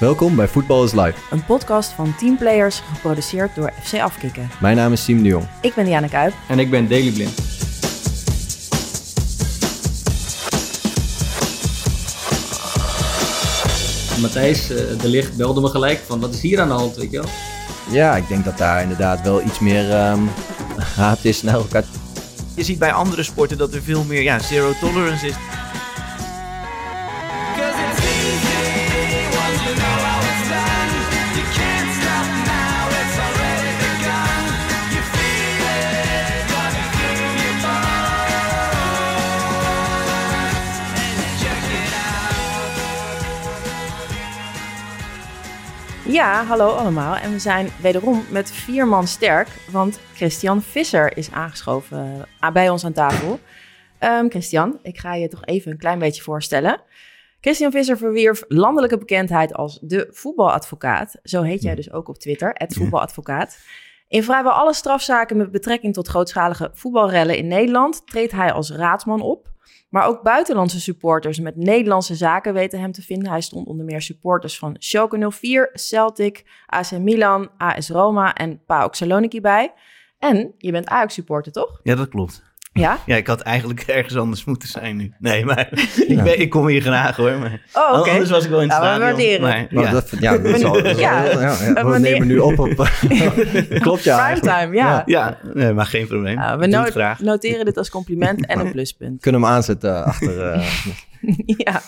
Welkom bij Voetbal is Live. Een podcast van teamplayers geproduceerd door FC Afkikken. Mijn naam is Siem de Jong. Ik ben Diana Kuip. En ik ben Daily Blind. Matthijs uh, de Licht belde me gelijk van wat is hier aan de hand, weet je wel? Ja, ik denk dat daar inderdaad wel iets meer um, haat is naar elkaar. Je ziet bij andere sporten dat er veel meer ja, zero tolerance is. Ja, hallo allemaal. En we zijn wederom met vier man sterk, want Christian Visser is aangeschoven uh, bij ons aan tafel. Um, Christian, ik ga je toch even een klein beetje voorstellen. Christian Visser verwierf landelijke bekendheid als de voetbaladvocaat. Zo heet jij dus ook op Twitter, het voetbaladvocaat. In vrijwel alle strafzaken met betrekking tot grootschalige voetbalrellen in Nederland treedt hij als raadsman op. Maar ook buitenlandse supporters met Nederlandse zaken weten hem te vinden. Hij stond onder meer supporters van Schalke 04, Celtic, AC Milan, AS Roma en PAOK Saloniki bij. En je bent Ajax-supporter, toch? Ja, dat klopt. Ja? Ja, ik had eigenlijk ergens anders moeten zijn nu. Nee, maar ik, ben, ik kom hier graag hoor. Maar oh, oké. Anders was ik wel in het ja, we waarderen. Maar, ja. Dat, ja, dat is al, ja. ja, ja, we nemen nu op op... Klopt ja. Primetime, ja. Ja, nee, maar geen probleem. Ja, we no graag. noteren dit als compliment en een pluspunt. Kunnen hem aanzetten achter... Uh... ja.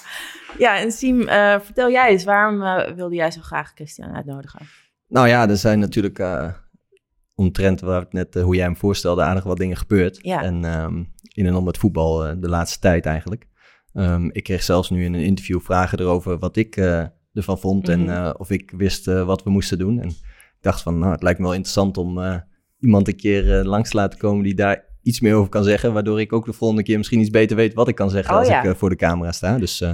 ja, en Siem, uh, vertel jij eens, waarom uh, wilde jij zo graag Christian uitnodigen? Nou ja, er zijn natuurlijk omtrent waar het net, uh, hoe jij hem voorstelde, aardig wat dingen gebeurd. Ja. En um, in en om het voetbal uh, de laatste tijd eigenlijk. Um, ik kreeg zelfs nu in een interview vragen erover wat ik uh, ervan vond mm -hmm. en of ik wist wat we moesten doen. En ik dacht van, nou, het lijkt me wel interessant om iemand een keer langs te laten komen die daar iets meer over kan zeggen. Waardoor ik ook de volgende keer misschien iets beter weet wat ik kan zeggen oh, als ja. ik voor de camera sta. Dus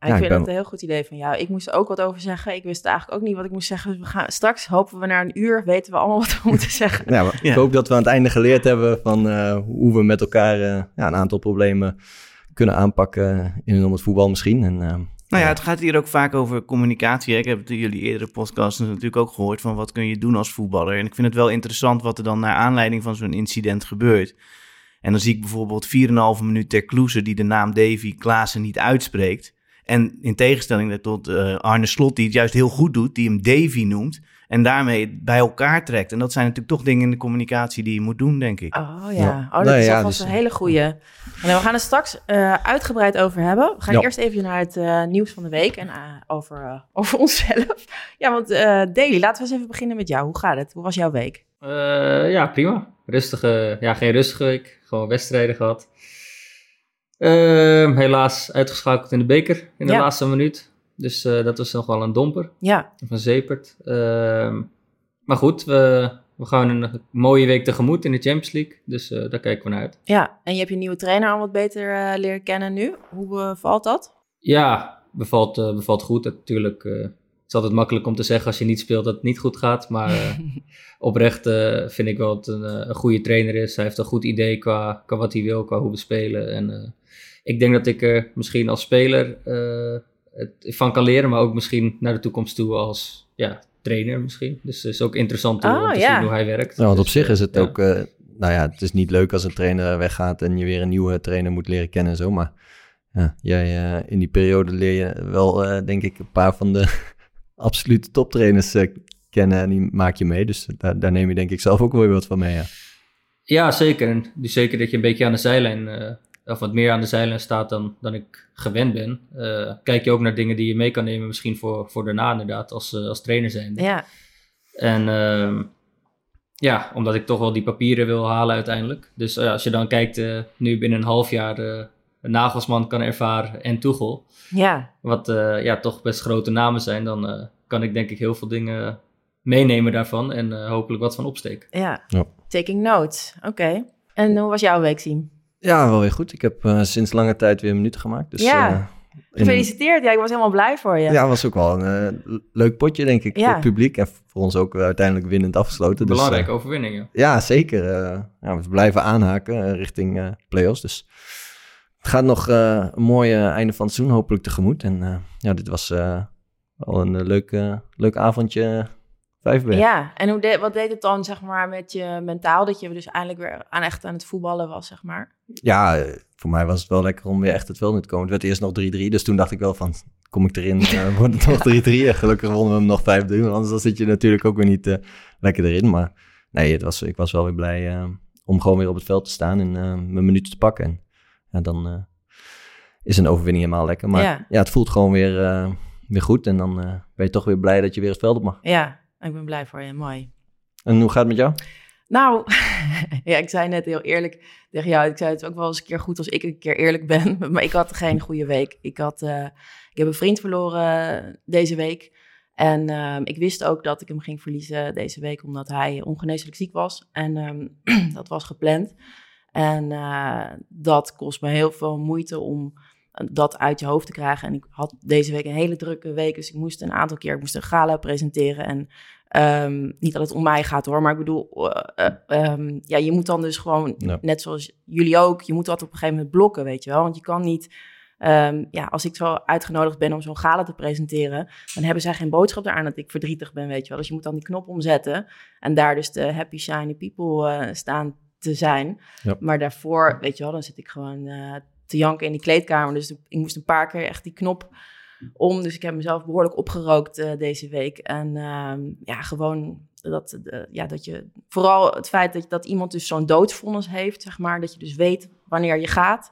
ik vind ben... dat een heel goed idee van jou. Ik moest er ook wat over zeggen. Ik wist eigenlijk ook niet wat ik moest zeggen. Dus we gaan, straks hopen we na een uur weten we allemaal wat we moeten zeggen. Ja, ik hoop dat we aan het einde geleerd hebben van uh, hoe we met elkaar uh, ja, een aantal problemen kunnen aanpakken in en om het voetbal misschien. En, uh, nou ja, het gaat hier ook vaak over communicatie. Hè? Ik heb jullie eerdere podcasts natuurlijk ook gehoord van wat kun je doen als voetballer. En ik vind het wel interessant wat er dan naar aanleiding van zo'n incident gebeurt. En dan zie ik bijvoorbeeld 4,5 minuut ter kloeze die de naam Davy Klaassen niet uitspreekt. En in tegenstelling tot uh, Arne Slot, die het juist heel goed doet, die hem Davy noemt. En daarmee bij elkaar trekt. En dat zijn natuurlijk toch dingen in de communicatie die je moet doen, denk ik. Oh ja, oh, dat nee, is ja, dus... een hele goeie. En we gaan het straks uh, uitgebreid over hebben. We gaan ja. eerst even naar het uh, nieuws van de week en over, over onszelf. Ja, want Daily, laten we eens even beginnen met jou. Hoe gaat het? Hoe was jouw week? ja, prima. Rustige, ja, geen rustige week. Gewoon wedstrijden gehad. Uh, helaas uitgeschakeld in de beker in de ja. laatste minuut. Dus uh, dat was nog wel een domper. Ja. Of een zepert. Uh, maar goed, we, we gaan een mooie week tegemoet in de Champions League. Dus uh, daar kijken we naar uit. Ja, en je hebt je nieuwe trainer al wat beter leren kennen nu. Hoe bevalt dat? Ja, bevalt, bevalt goed. Natuurlijk, het is altijd makkelijk om te zeggen als je niet speelt dat het niet goed gaat. Maar oprecht vind ik wel dat het een, een goede trainer is. Hij heeft een goed idee qua, qua wat hij wil, qua hoe we spelen. En ik denk dat ik er misschien als speler uh, het van kan leren, maar ook misschien naar de toekomst toe als ja, trainer misschien. Dus het is ook interessant oh, om te ja. zien hoe hij werkt. Ja, want dus, op zich is het ja. ook, uh, nou ja, het is niet leuk als een trainer weggaat en je weer een nieuwe trainer moet leren kennen en zo, maar ja, jij uh, in die periode leer je wel, denk ik, een paar van de absolute toptrainers kennen en die maak je mee. Dus daar, daar, neem je denk ik zelf ook wel weer wat van mee, ja. Ja, zeker. En dus zeker dat je een beetje aan de zijlijn of wat meer aan de zijlijn staat dan, dan ik gewend ben. Uh, kijk je ook naar dingen die je mee kan nemen, misschien voor, voor daarna inderdaad, als, uh, als trainer zijn. Ja. En uh, ja, omdat ik toch wel die papieren wil halen uiteindelijk. Dus als je dan kijkt, nu binnen een half jaar een Nagelsman kan ervaren en Tuchel. Ja. Wat ja, toch best grote namen zijn, dan kan ik denk ik heel veel dingen meenemen daarvan en hopelijk wat van opsteken. Ja, ja. taking notes. Oké. Okay. En hoe was jouw week, Siem? Ja, wel weer goed. Ik heb uh, sinds lange tijd weer minuten gemaakt. Dus, ja, uh, gefeliciteerd. Ja, ik was helemaal blij voor je. Ja, was ook wel een uh, leuk potje, denk ik, ja. voor het publiek. En voor ons ook uiteindelijk winnend afgesloten. Belangrijke dus, overwinning, ja. Ja, zeker. ja, we blijven aanhaken richting play-offs. Dus het gaat nog een mooi einde van het seizoen hopelijk tegemoet. En ja, dit was Wel een eh, leuk, eh, leuk avondje Vijverberg. Ja, en hoe de, wat deed het dan zeg maar met je mentaal dat je dus eindelijk weer aan echt aan het voetballen was, zeg maar? Ja, voor mij was het wel lekker om weer echt het veld in te komen. Het werd eerst nog 3-3, dus toen dacht ik wel van, kom ik erin, eh, wordt het nog 3-3. En gelukkig wonnen we hem nog 5-3, want anders dan zit je natuurlijk ook weer niet eh, lekker erin. Maar nee, het was, ik was wel weer blij eh, om gewoon weer op het veld te staan en mijn minuten te pakken. En ja, dan is een overwinning helemaal lekker. Maar Ja. ja, het voelt gewoon weer, weer goed en dan ben je toch weer blij dat je weer het veld op mag. Ja, ik ben blij voor je, mooi. En hoe gaat het met jou? Nou, ja, ik zei net heel eerlijk tegen jou. Ik zei het ook wel eens een keer goed als ik een keer eerlijk ben. Maar ik had geen goede week. Ik, had, eh, ik heb een vriend verloren deze week. En ehm, ik wist ook dat ik hem ging verliezen deze week, omdat hij ongeneeslijk ziek was. En ehm, dat was gepland. En eh, dat kost me heel veel moeite om dat uit je hoofd te krijgen. En ik had deze week een hele drukke week, dus ik moest een aantal keer ik moest een gala presenteren. En Ehm, niet dat het om mij gaat hoor, maar ik bedoel, eh, eh, ehm, ja, je moet dan dus gewoon, Ja. net zoals jullie ook, je moet dat op een gegeven moment blokken, weet je wel. Want je kan niet, ehm, ja, als ik zo uitgenodigd ben om zo'n gala te presenteren, dan hebben zij geen boodschap daaraan dat ik verdrietig ben, weet je wel. Dus je moet dan die knop omzetten en daar dus de happy, shiny people eh, staan te zijn. Ja. Maar daarvoor, weet je wel, dan zit ik gewoon te janken in die kleedkamer. Dus ik moest een paar keer echt die knop om. Dus ik heb mezelf behoorlijk opgerookt eh, deze week. En ehm, ja, gewoon dat, ja, dat je... Vooral het feit dat, dat iemand dus zo'n doodsvonnis heeft, zeg maar. Dat je dus weet wanneer je gaat.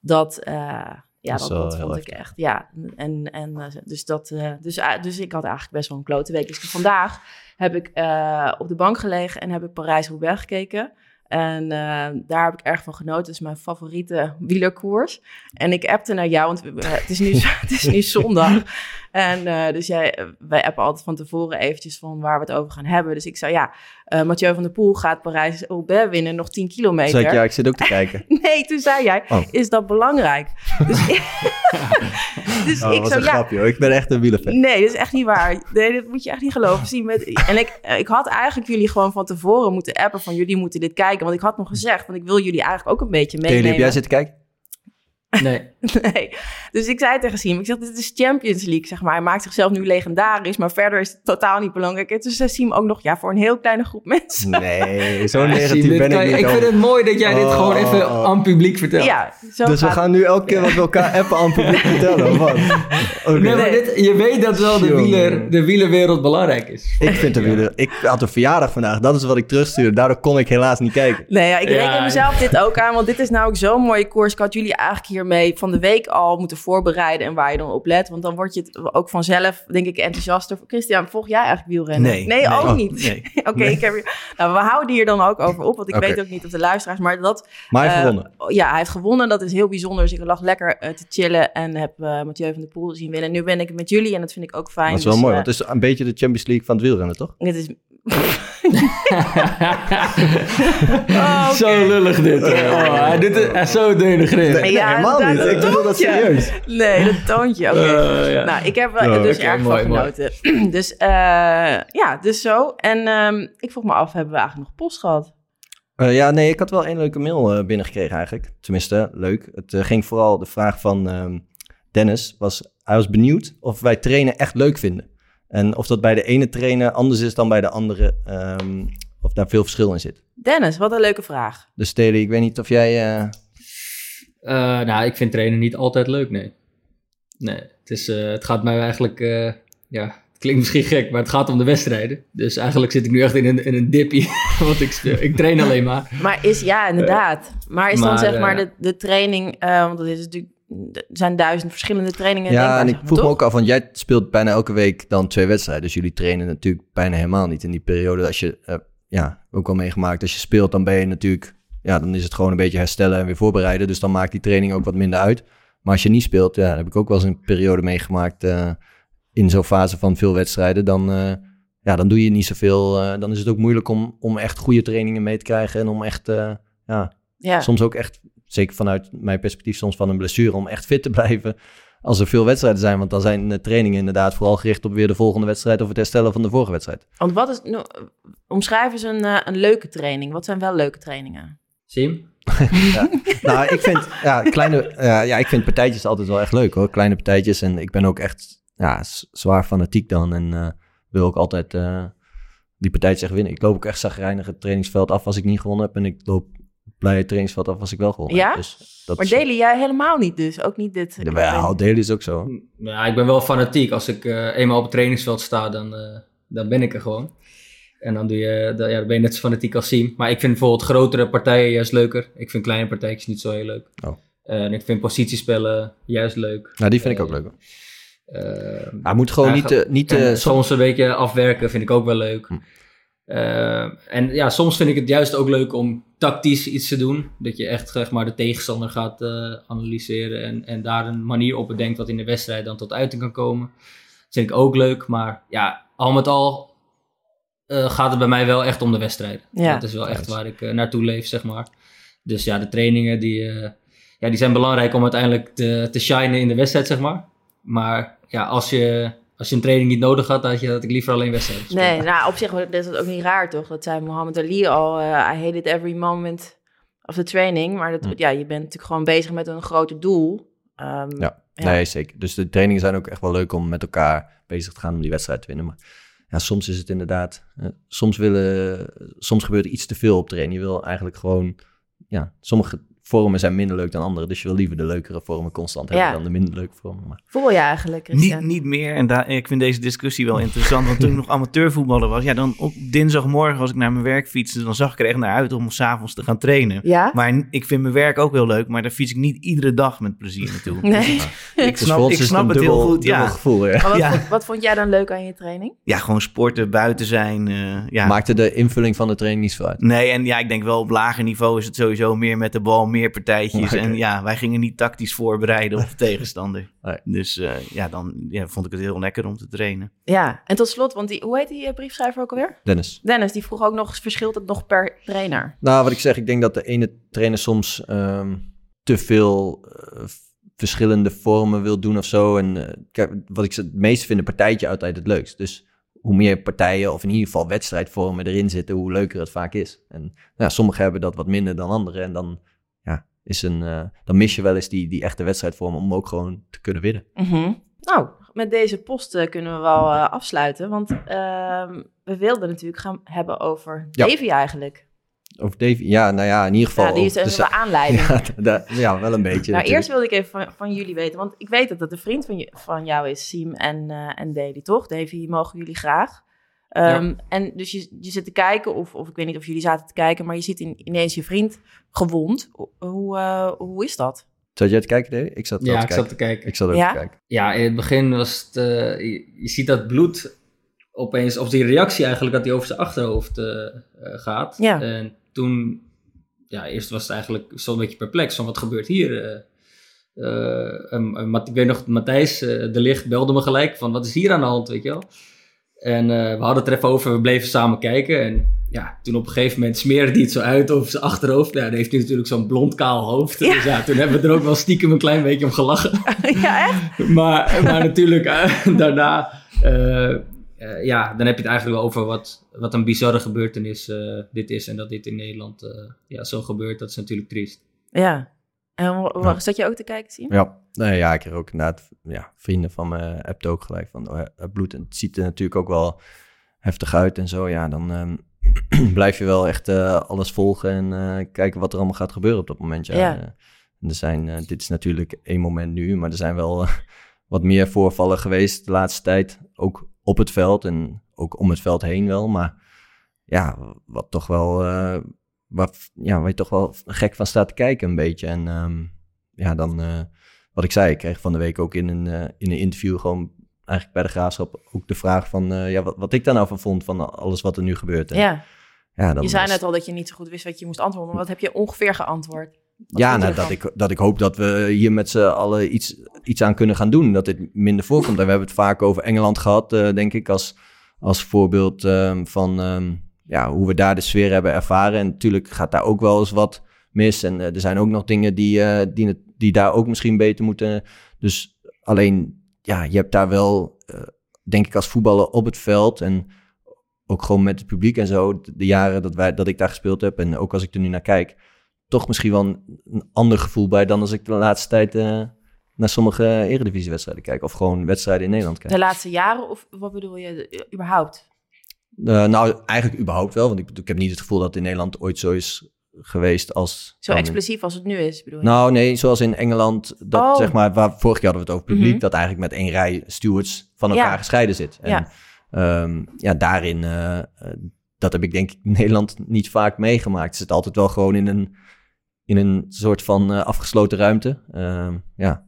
Dat... eh, ja, Dat dat, vond ik echt. Ja, en, en eh, dus, dat, dus, dus ik had eigenlijk best wel een klote week. Dus vandaag heb ik op de bank gelegen en heb ik Parijs-Roubaix gekeken. En eh, daar heb ik erg van genoten. Het is mijn favoriete wielerkoers. En ik appte naar jou, want het is nu, het is nu zondag. En eh, dus jij, eh, wij appen altijd van tevoren eventjes van waar we het over gaan hebben. Dus ik zei, ja, eh Mathieu van der Poel gaat Parijs-Roubaix winnen, nog 10 kilometer. Zei ik, ja, ik zit ook te kijken. Nee, toen zei jij, Oh. is dat belangrijk? Dus, dus Oh, ik was zo, een ja, grapje hoor. Ik ben echt een wielerfan. Nee, dat is echt niet waar. Nee, dat moet je echt niet geloven. Met, en ik, ik had eigenlijk jullie gewoon van tevoren moeten appen van jullie moeten dit kijken. Want ik had nog gezegd, want ik wil jullie eigenlijk ook een beetje meenemen. heb jij zitten kijken? Nee. Nee. Dus ik zei tegen Siem, ik zeg, dit is Champions League, zeg maar. Hij maakt zichzelf nu legendarisch, maar verder is het totaal niet belangrijk. En toen zei Siem ook nog, ja, voor een heel kleine groep mensen. Nee, zo negatief Siem, ben ik niet. Ik vind het mooi dat jij dit Oh, gewoon even oh. aan het publiek vertelt. Ja, zo Dus we gaan nu elke keer wat we elkaar appen aan publiek vertellen, of wat? Nee, maar dit, je weet dat wel de, wieler, de wielerwereld belangrijk is. Ik vind de wieler... Ik had een verjaardag vandaag, dat is wat ik terugstuurde. Daardoor kon ik helaas niet kijken. Nee, ja, ik Ja. reken mezelf dit ook aan, want dit is nou ook zo'n mooie koers. Ik had jullie eigenlijk hiermee van de week al moeten voorbereiden en waar je dan op let. Want dan word je het ook vanzelf, denk ik, enthousiaster. Christian, volg jij eigenlijk wielrennen? Nee. Nee, ook Oh, niet. nee. Oké, ik heb hier- nou, we houden hier dan ook over op, want ik weet ook niet of de luisteraars, maar dat... Maar hij heeft eh, gewonnen. Ja, hij heeft gewonnen, dat is heel bijzonder. Dus ik lag lekker eh, te chillen en heb eh Mathieu van der Poel zien winnen. Nu ben ik met jullie en dat vind ik ook fijn. Dat is wel Dus, mooi, want het is een beetje de Champions League van het wielrennen, toch? dit is... Oh, Zo lullig dit. hè. Oh, hij doet het hij is zo denigrerend. Nee, Ja, helemaal dat- niet. dat Ik bedoel dat serieus. Nee, dat toontje. Oké. Eh, ja. Nou, ik heb er Oh, dus erg mooi, van mooi. genoten. dus eh, ja, dus zo. En ehm, ik vroeg me af, hebben we eigenlijk nog post gehad? Eh, ja, nee, ik had wel een leuke mail eh, binnengekregen eigenlijk. Tenminste, leuk. Het eh, ging vooral de vraag van ehm, Dennis. Was, hij was benieuwd of wij trainen echt leuk vinden. En of dat bij de ene trainer anders is dan bij de andere. ehm, of daar veel verschil in zit. Dennis, wat een leuke vraag. Dus Teddy, ik weet niet of jij... eh, Eh, nou, ik vind trainen niet altijd leuk, nee. Nee, het, is, eh, het gaat mij eigenlijk... eh, ja, het klinkt misschien gek, maar het gaat om de wedstrijden. Dus eigenlijk zit ik nu echt in een, in een dippie. Want ik, speel- ik train alleen maar. Maar is, ja, inderdaad. Maar is dan maar, zeg maar de, de training, eh, want dat is natuurlijk, er zijn duizend verschillende trainingen. ja, en ik vroeg me toch? ook af, want jij speelt bijna elke week dan twee wedstrijden. Dus jullie trainen natuurlijk bijna helemaal niet in die periode. Als je, eh, ja, ook wel meegemaakt, als je speelt, dan ben je natuurlijk... Ja, dan is het gewoon een beetje herstellen en weer voorbereiden. Dus dan maakt die training ook wat minder uit. Maar als je niet speelt, ja, dat heb ik ook wel eens een periode meegemaakt... eh, in zo'n fase van veel wedstrijden, dan, eh, ja, dan doe je niet zoveel. eh, dan is het ook moeilijk om, om echt goede trainingen mee te krijgen. En om echt, ja, Ja. soms ook echt, zeker vanuit mijn perspectief, soms van een blessure, om echt fit te blijven als er veel wedstrijden zijn. Want dan zijn de trainingen inderdaad vooral gericht op weer de volgende wedstrijd of het herstellen van de vorige wedstrijd. Want wat is, nou, omschrijf eens een, eh, een leuke training. Wat zijn wel leuke trainingen? Sim? nou, ik vind, ja, kleine, ja, ja, ik vind partijtjes altijd wel echt leuk hoor. Kleine partijtjes en ik ben ook echt ja, zwaar fanatiek dan. En wil ook altijd die partij zeggen winnen. Ik loop ook echt zagrijnig het trainingsveld af als ik niet gewonnen heb. En ik loop blij het trainingsveld af als ik wel gewonnen ja? Dus dat maar Daily jij helemaal niet dus? Ook niet dit? Ja, Daily is ook zo. Ja, ik ben wel fanatiek. Als ik eenmaal op het trainingsveld sta, dan, dan ben ik er gewoon. En dan, doe je, dan, ja, dan ben je net zo fanatiek als Siem. Maar ik vind bijvoorbeeld grotere partijen juist leuker. Ik vind kleine partijtjes niet zo heel leuk. Oh. en ik vind positiespellen juist leuk. Nou, die vind ik ook leuk. Uh, Hij moet gewoon niet... Uh, niet uh, soms een beetje afwerken vind ik ook wel leuk. Hm. en ja, soms vind ik het juist ook leuk om tactisch iets te doen. Dat je echt zeg maar, de tegenstander gaat analyseren en, en daar een manier op bedenkt wat in de wedstrijd dan tot uiting kan komen. Dat vind ik ook leuk. Maar ja, al met al uh, gaat het bij mij wel echt om de wedstrijd. Ja. Dat is wel echt waar ik uh, naartoe leef, zeg maar. Dus ja, de trainingen die, uh, ja, die zijn belangrijk om uiteindelijk te, te shinen in de wedstrijd, zeg maar. Maar ja, als je, als je een training niet nodig had, had je dat ik liever alleen wedstrijd Nee, nou op zich is dat ook niet raar, toch? Dat zei Mohammed Ali al, I hate it every moment of the training. Maar dat, hm. ja, je bent natuurlijk gewoon bezig met een groter doel. Um, ja. ja, nee, zeker. Dus de trainingen zijn ook echt wel leuk om met elkaar bezig te gaan om die wedstrijd te winnen. Maar ja, soms is het inderdaad, uh, soms, willen, soms gebeurt er iets te veel op trainen. Je wil eigenlijk gewoon, ja, sommige vormen zijn minder leuk dan andere. Dus je wil liever de leukere vormen constant hebben dan de minder leuke vormen. Maar... Voel je eigenlijk, Niet, niet meer. En daar, ik vind deze discussie wel interessant. want toen ik nog amateurvoetballer was, ja, dan op dinsdagmorgen als ik naar mijn werk fietste, dan zag ik er echt naar uit om s'avonds te gaan trainen. Ja? Maar ik vind mijn werk ook heel leuk, maar daar fiets ik niet iedere dag met plezier naartoe. Nee. ik snap, ik snap het, heel goed. Ja. Gevoel, ja. Wat, ja. Vond, wat, vond jij dan leuk aan je training? Ja, gewoon sporten, buiten zijn. Uh, ja. Maakte de invulling van de training niet zo uit? Nee, en ja, ik denk wel op lager niveau is het sowieso meer met de bal, meer partijtjes. En ja, wij gingen niet tactisch voorbereiden op de tegenstander. Dus uh, ja, dan ja, vond ik het heel lekker om te trainen. Ja, en tot slot, want die, hoe heet die uh, briefschrijver ook alweer? Dennis. Dennis, die vroeg ook nog, verschilt het nog per trainer? Nou, wat ik zeg, ik denk dat de ene trainer soms um, te veel uh, verschillende vormen wil doen of zo. En kijk, wat ik het meest vind, een partijtje altijd het leukst. Dus hoe meer partijen of in ieder geval wedstrijdvormen erin zitten, hoe leuker het vaak is. En ja, sommigen hebben dat wat minder dan anderen. En dan is een, uh, dan mis je wel eens die, die echte wedstrijdvorm om ook gewoon te kunnen winnen. Mm -hmm. Nou, met deze post uh, kunnen we wel uh, afsluiten, want ehm, we wilden natuurlijk gaan hebben over ja. Davy eigenlijk. Over Davy, ja, nou ja, in ieder geval. Ja, die is een aanleiding. Ja, ja, wel een beetje. nou, eerst wilde ik even van, van, jullie weten, want ik weet dat het een vriend van, je, van jou is, Siem en, en Davy, toch? Davy, mogen jullie graag. Um, En dus je, je zit te kijken, of, of ik weet niet of jullie zaten te kijken, maar je ziet in, ineens je vriend gewond. Hoe, uh, hoe is dat? Zat jij te kijken, Dave? Ik zat, ja, te ik kijken. zat te kijken. Ik zat ook ja? te kijken. Ja, in het begin was het... Uh, je, je, ziet dat bloed opeens... Of die reactie eigenlijk dat hij over zijn achterhoofd uh, gaat. Ja. En toen... Ja, eerst was het eigenlijk zo'n beetje perplex van wat gebeurt hier... Ik weet nog, Matthijs de Licht belde me gelijk van wat is hier aan de hand, weet je wel. En uh, we hadden het er even over, we bleven samen kijken. En ja, toen op een gegeven moment smeerde hij het zo uit over zijn achterhoofd. Ja, dan heeft hij natuurlijk zo'n blond kaal hoofd. Ja. Dus ja, toen hebben we er ook wel stiekem een klein beetje om gelachen. Ja, echt? maar, maar natuurlijk, uh, daarna... Uh, ja, dan heb je het eigenlijk wel over wat, wat een bizarre gebeurtenis dit is. En dat dit in Nederland ja, zo gebeurt, dat is natuurlijk triest. Ja, en ja. zat je ook te kijken, zien? Ja, nee, ja, ik heb ook inderdaad ja, vrienden van me appten ook gelijk van oh, het bloed. En het ziet er natuurlijk ook wel heftig uit en zo. Ja, dan um, blijf je wel echt uh, alles volgen en uh, kijken wat er allemaal gaat gebeuren op dat moment. Ja. ja. Uh, er zijn, dit is natuurlijk één moment nu, maar er zijn wel wat meer voorvallen geweest de laatste tijd. Ook op het veld en ook om het veld heen wel. Maar ja, wat toch wel wat, ja, waar je toch wel gek van staat te kijken een beetje. En um, ja, dan, uh, wat ik zei, ik kreeg van de week ook in een, uh, in een interview gewoon eigenlijk bij de graafschap ook de vraag van, uh, ja, wat, wat ik daar nou van vond van alles wat er nu gebeurt. En, ja. ja dan je zei net al dat je niet zo goed wist wat je moest antwoorden, maar wat heb je ongeveer geantwoord? Wat ja, nou, dat, ik, dat ik hoop dat we hier met z'n allen iets, iets aan kunnen gaan doen, dat dit minder voorkomt. En we hebben het vaak over Engeland gehad, denk ik, als, als voorbeeld um, van... Um, ja, hoe we daar de sfeer hebben ervaren. En natuurlijk gaat daar ook wel eens wat mis. En uh, er zijn ook nog dingen die, uh, die, die daar ook misschien beter moeten. Dus alleen, ja, je hebt daar wel, uh, denk ik, als voetballer op het veld. En ook gewoon met het publiek en zo. De jaren dat, wij, dat ik daar gespeeld heb. En ook als ik er nu naar kijk. Toch misschien wel een, ander gevoel bij dan als ik de laatste tijd naar sommige eredivisiewedstrijden kijken. Of gewoon wedstrijden in Nederland kijken. De laatste jaren of wat bedoel je eh, überhaupt? Uh, nou, eigenlijk überhaupt wel. Want ik, ik heb niet het gevoel dat het in Nederland ooit zo is geweest als... Zo explosief als het nu is, bedoel je? Nou, nee, zoals in Engeland, dat Oh. zeg maar, waar vorig jaar hadden we het over publiek, Mhm. dat eigenlijk met één rij stewards van elkaar Ja. gescheiden zit. En Ja. ja, ja daarin, eh, eh, dat heb ik denk ik in Nederland niet vaak meegemaakt. Ze zit altijd wel gewoon in een, in een soort van eh, afgesloten ruimte. Ehm, ja,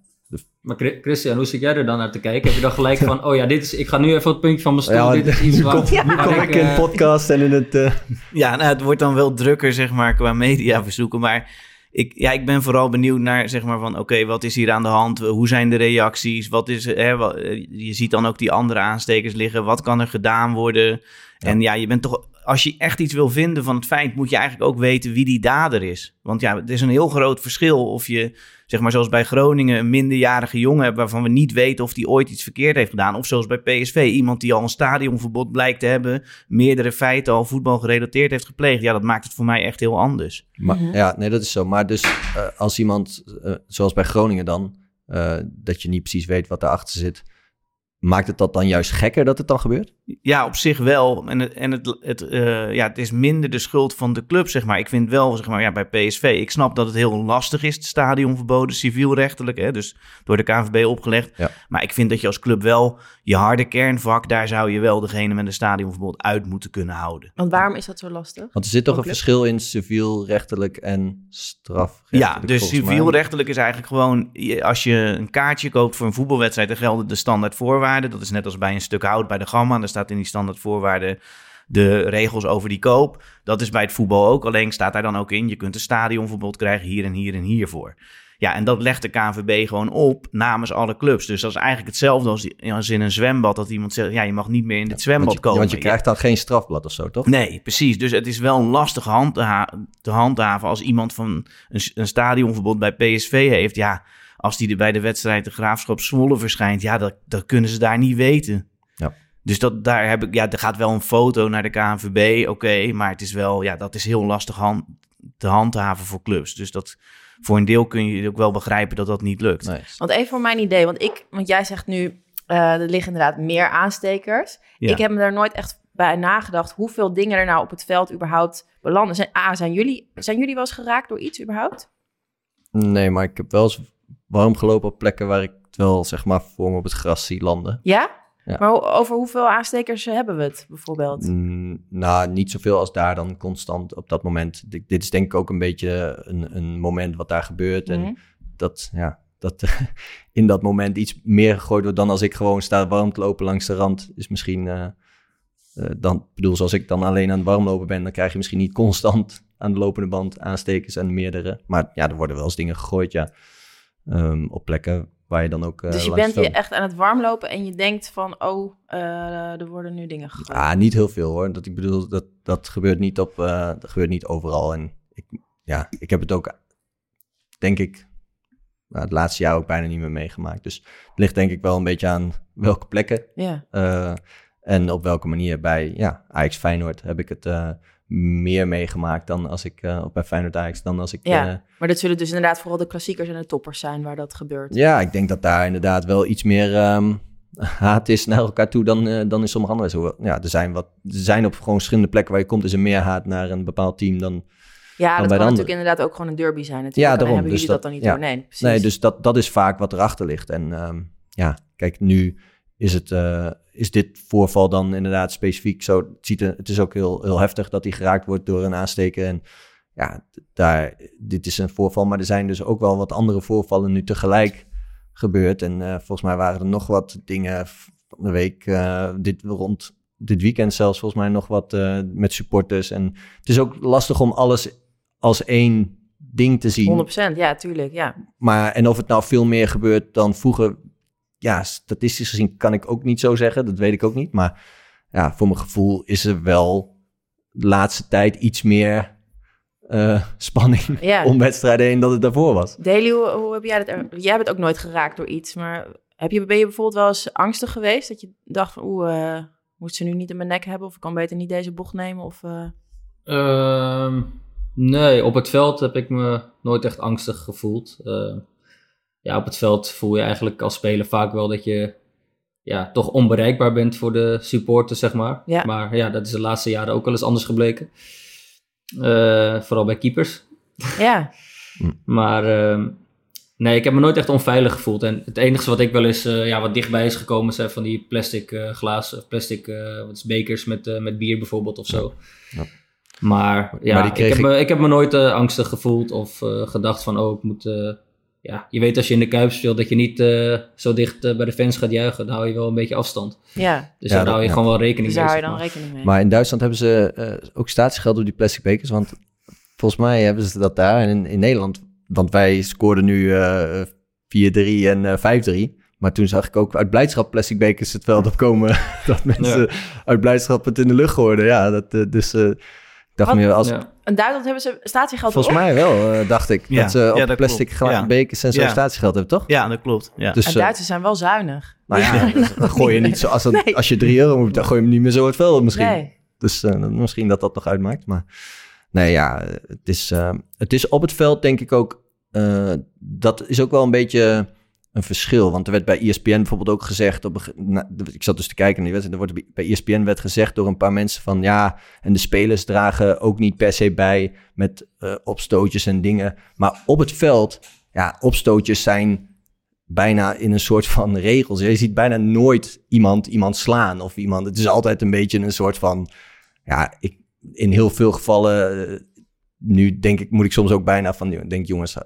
Maar Chri- Christian, hoe zit jij er dan naar te kijken? Heb je dan gelijk van, oh ja, dit is, ik ga nu even het puntje van mijn stoel, Ja, dit is iets nu waar, kom- waar kom ik in eh, podcast en in het... eh, Ja, nou, het wordt dan wel drukker, zeg maar, qua mediaverzoeken. Maar ik, ja, ik ben vooral benieuwd naar, zeg maar, van... oké, wat is hier aan de hand? Hoe zijn de reacties? Wat is, hè, wat- eh, je ziet dan ook die andere aanstekers liggen. Wat kan er gedaan worden? En ja, je bent toch... Als je echt iets wil vinden van het feit... moet je eigenlijk ook weten wie die dader is. Want ja, het is een heel groot verschil of je... zeg maar zoals bij Groningen... een minderjarige jongen hebt... waarvan we niet weten of die ooit iets verkeerd heeft gedaan. Of zoals bij PSV, iemand die al een stadionverbod blijkt te hebben... meerdere feiten al voetbal gerelateerd heeft gepleegd. Ja, dat maakt het voor mij echt heel anders. Maar, Mhm. Ja, nee, dat is zo. Maar dus eh, als iemand, eh, zoals bij Groningen dan, eh, dat je niet precies weet wat daarachter zit, maakt het dat dan juist gekker dat het dan gebeurt? Ja, op zich wel. En, het, en het, het, eh, ja, het is minder de schuld van de club, zeg maar. Ik vind wel, zeg maar, ja, bij PSV... ik snap dat het heel lastig is, het stadion verboden, civielrechtelijk. Hè, dus door de KNVB opgelegd. Ja. Maar ik vind dat je als club wel je harde kernvak... daar zou je wel degene met een stadionverbod uit moeten kunnen houden. Want waarom is dat zo lastig? Want er zit toch een club? verschil in civielrechtelijk en strafrechtelijk. Ja, dus civielrechtelijk is eigenlijk gewoon... als je een kaartje koopt voor een voetbalwedstrijd... dan gelden de standaard voorwaarden. Dat is net als bij een stuk hout bij de Gamma. Daar staat in die standaard voorwaarden de regels over die koop. Dat is bij het voetbal ook. Alleen staat daar dan ook in... je kunt een stadionverbod krijgen hier en hier en hiervoor. Ja, en dat legt de KNVB gewoon op namens alle clubs. Dus dat is eigenlijk hetzelfde als, als in een zwembad... dat iemand zegt, ja, je mag niet meer in dit zwembad Want je, komen. want je krijgt dan geen strafblad of zo, toch? Nee, precies. Dus het is wel lastig handha- te handhaven als iemand van een, een stadionverbod bij PSV heeft. Ja, als die er bij de wedstrijd de Graafschap Zwolle verschijnt, ja, dat, dat kunnen ze daar niet weten. Ja. Dus dat, daar heb ik, ja, er gaat wel een foto naar de KNVB, oké, maar het is wel, ja, dat is heel lastig hand, te handhaven voor clubs. Dus dat, voor een deel kun je ook wel begrijpen dat dat niet lukt. Nee. Want even voor mijn idee, want ik, want jij zegt nu, eh, er liggen inderdaad meer aanstekers. Ja. Ik heb me daar nooit echt bij nagedacht hoeveel dingen er nou op het veld überhaupt belanden. Zijn, A, zijn jullie, zijn jullie wel eens geraakt door iets überhaupt? nee, maar ik heb wel eens warm gelopen op plekken waar ik het wel, zeg maar, voor me op het gras zie landen. Ja? Ja. Maar over hoeveel aanstekers hebben we het bijvoorbeeld? Mm, nou, niet zoveel als daar dan constant op dat moment. Dit, dit is denk ik ook een beetje een, een moment wat daar gebeurt. Mhm. En dat, ja, dat in dat moment iets meer gegooid wordt dan als ik gewoon sta warm te lopen langs de rand. Is misschien, eh, eh, dan, ik bedoel, zoals ik dan alleen aan het warmlopen ben, dan krijg je misschien niet constant aan de lopende band aanstekers en meerdere. Maar ja, er worden wel eens dingen gegooid, ja. Ehm, op plekken waar je dan ook. eh, dus je bent hier echt aan het warmlopen en je denkt van, oh, eh, er worden nu dingen gegooid. Ah, niet heel veel hoor. Dat, ik bedoel, dat, dat gebeurt niet op, eh, dat gebeurt niet overal. En ik, ja, ik heb het ook, denk ik, nou, het laatste jaar ook bijna niet meer meegemaakt. Dus het ligt denk ik wel een beetje aan welke plekken Ja. en op welke manier. Bij ja, Ajax Feyenoord heb ik het meer meegemaakt dan als ik, eh, bij Feyenoord Ajax, dan als ik... Ja. eh, Maar dat zullen dus inderdaad vooral de klassiekers en de toppers zijn waar dat gebeurt. ja, ik denk dat daar inderdaad wel iets meer ehm, haat is naar elkaar toe dan, eh, dan in sommige andere wedstrijden. Ja, er zijn, wat, er zijn op gewoon verschillende plekken waar je komt, is er meer haat naar een bepaald team dan... Ja, dat kan natuurlijk inderdaad ook gewoon een derby zijn. Natuurlijk. Ja, daarom. hebben Dus jullie dat, dat- dan niet ja. door? Nee, precies. Nee, dus dat, dat is vaak wat erachter ligt. En ehm, ja, kijk, nu is, het, eh, is dit voorval dan inderdaad specifiek zo. Het, ziet er, het is ook heel, heel heftig dat hij geraakt wordt door een aansteker. En ja, daar, dit is een voorval, maar er zijn dus ook wel wat andere voorvallen nu tegelijk gebeurd. En eh, volgens mij waren er nog wat dingen van de week, eh, dit rond dit weekend zelfs volgens mij nog wat met supporters. En het is ook lastig om alles als één ding te zien. 100%, ja, tuurlijk, ja. Maar en of het nou veel meer gebeurt dan vroeger, ja, statistisch gezien kan ik ook niet zo zeggen. Dat weet ik ook niet. Maar ja, voor mijn gevoel is er wel de laatste tijd iets meer eh, spanning Ja. om wedstrijden heen dan het daarvoor was. Daily, hoe, hoe heb jij dat? Jij bent ook nooit geraakt door iets, maar heb je, ben je bijvoorbeeld wel eens angstig geweest? Dat je dacht van, oeh, eh, moet ze nu niet in mijn nek hebben? Of ik kan beter niet deze bocht nemen? Of, eh, Ehm, nee, op het veld heb ik me nooit echt angstig gevoeld. Ja, op het veld voel je eigenlijk als speler vaak wel dat je ja, toch onbereikbaar bent voor de supporters, zeg maar. Ja. Maar ja, dat is de laatste jaren ook wel eens anders gebleken. Eh, vooral bij keepers. Ja, Maar ehm, nee, ik heb me nooit echt onveilig gevoeld. En het enige wat ik wel eens eh, ja, wat dichtbij is gekomen, zijn van die plastic eh, glazen, of plastic eh, wat is, bekers met, met bier bijvoorbeeld of zo. Ja. Maar ja, Maar ik, heb ik- Me, ik heb me nooit angstig gevoeld of eh, gedacht van, oh, ik moet... ja, je weet als je in de Kuip speelt dat je niet eh, zo dicht eh, bij de fans gaat juichen. Dan hou je wel een beetje afstand. ja. Dus Ja, daar dat- hou je ja. gewoon wel rekening Dus daar mee. hou je dan maar. rekening mee. Maar in Duitsland hebben ze eh, ook statiegeld op die plastic bekers. Want volgens mij hebben ze dat daar. En in, in Nederland, want wij scoorden nu eh 4-3 en eh 5-3. Maar toen zag ik ook uit blijdschap plastic bekers het veld opkomen. dat mensen uit blijdschap het in de lucht gooiden. Ja, dat, dus eh, dacht meer als... Ja. In Duitsland hebben ze statiegeld Volgens mij wel, eh, dacht ik. Ja, dat ze ja, op dat plastic klopt. gla- Ja. bekers en zo Ja. statiegeld hebben, toch? Ja, dat klopt. Ja. Dus, en eh, Duitsers zijn wel zuinig. nou ja, dan gooi je niet zo... Als, dat- Nee. als je 3 euro moet, dan gooi je hem niet meer zo het veld misschien. Nee. Dus eh, misschien dat dat nog uitmaakt. Maar nee, ja, het is, eh, het is op het veld denk ik ook... eh, dat is ook wel een beetje een verschil. Want er werd bij ESPN bijvoorbeeld ook gezegd... Op ik zat dus te kijken naar die wedstrijd. Er wordt bij ESPN werd gezegd door een paar mensen van... ja, en de spelers dragen ook niet per se bij... met eh, opstootjes en dingen. Maar op het veld, ja, opstootjes zijn bijna in een soort van regels. Je ziet bijna nooit iemand iemand slaan of iemand. Het is altijd een beetje een soort van. Ja, ik, in heel veel gevallen. eh, nu denk ik, moet ik soms ook bijna van. Denk jongens,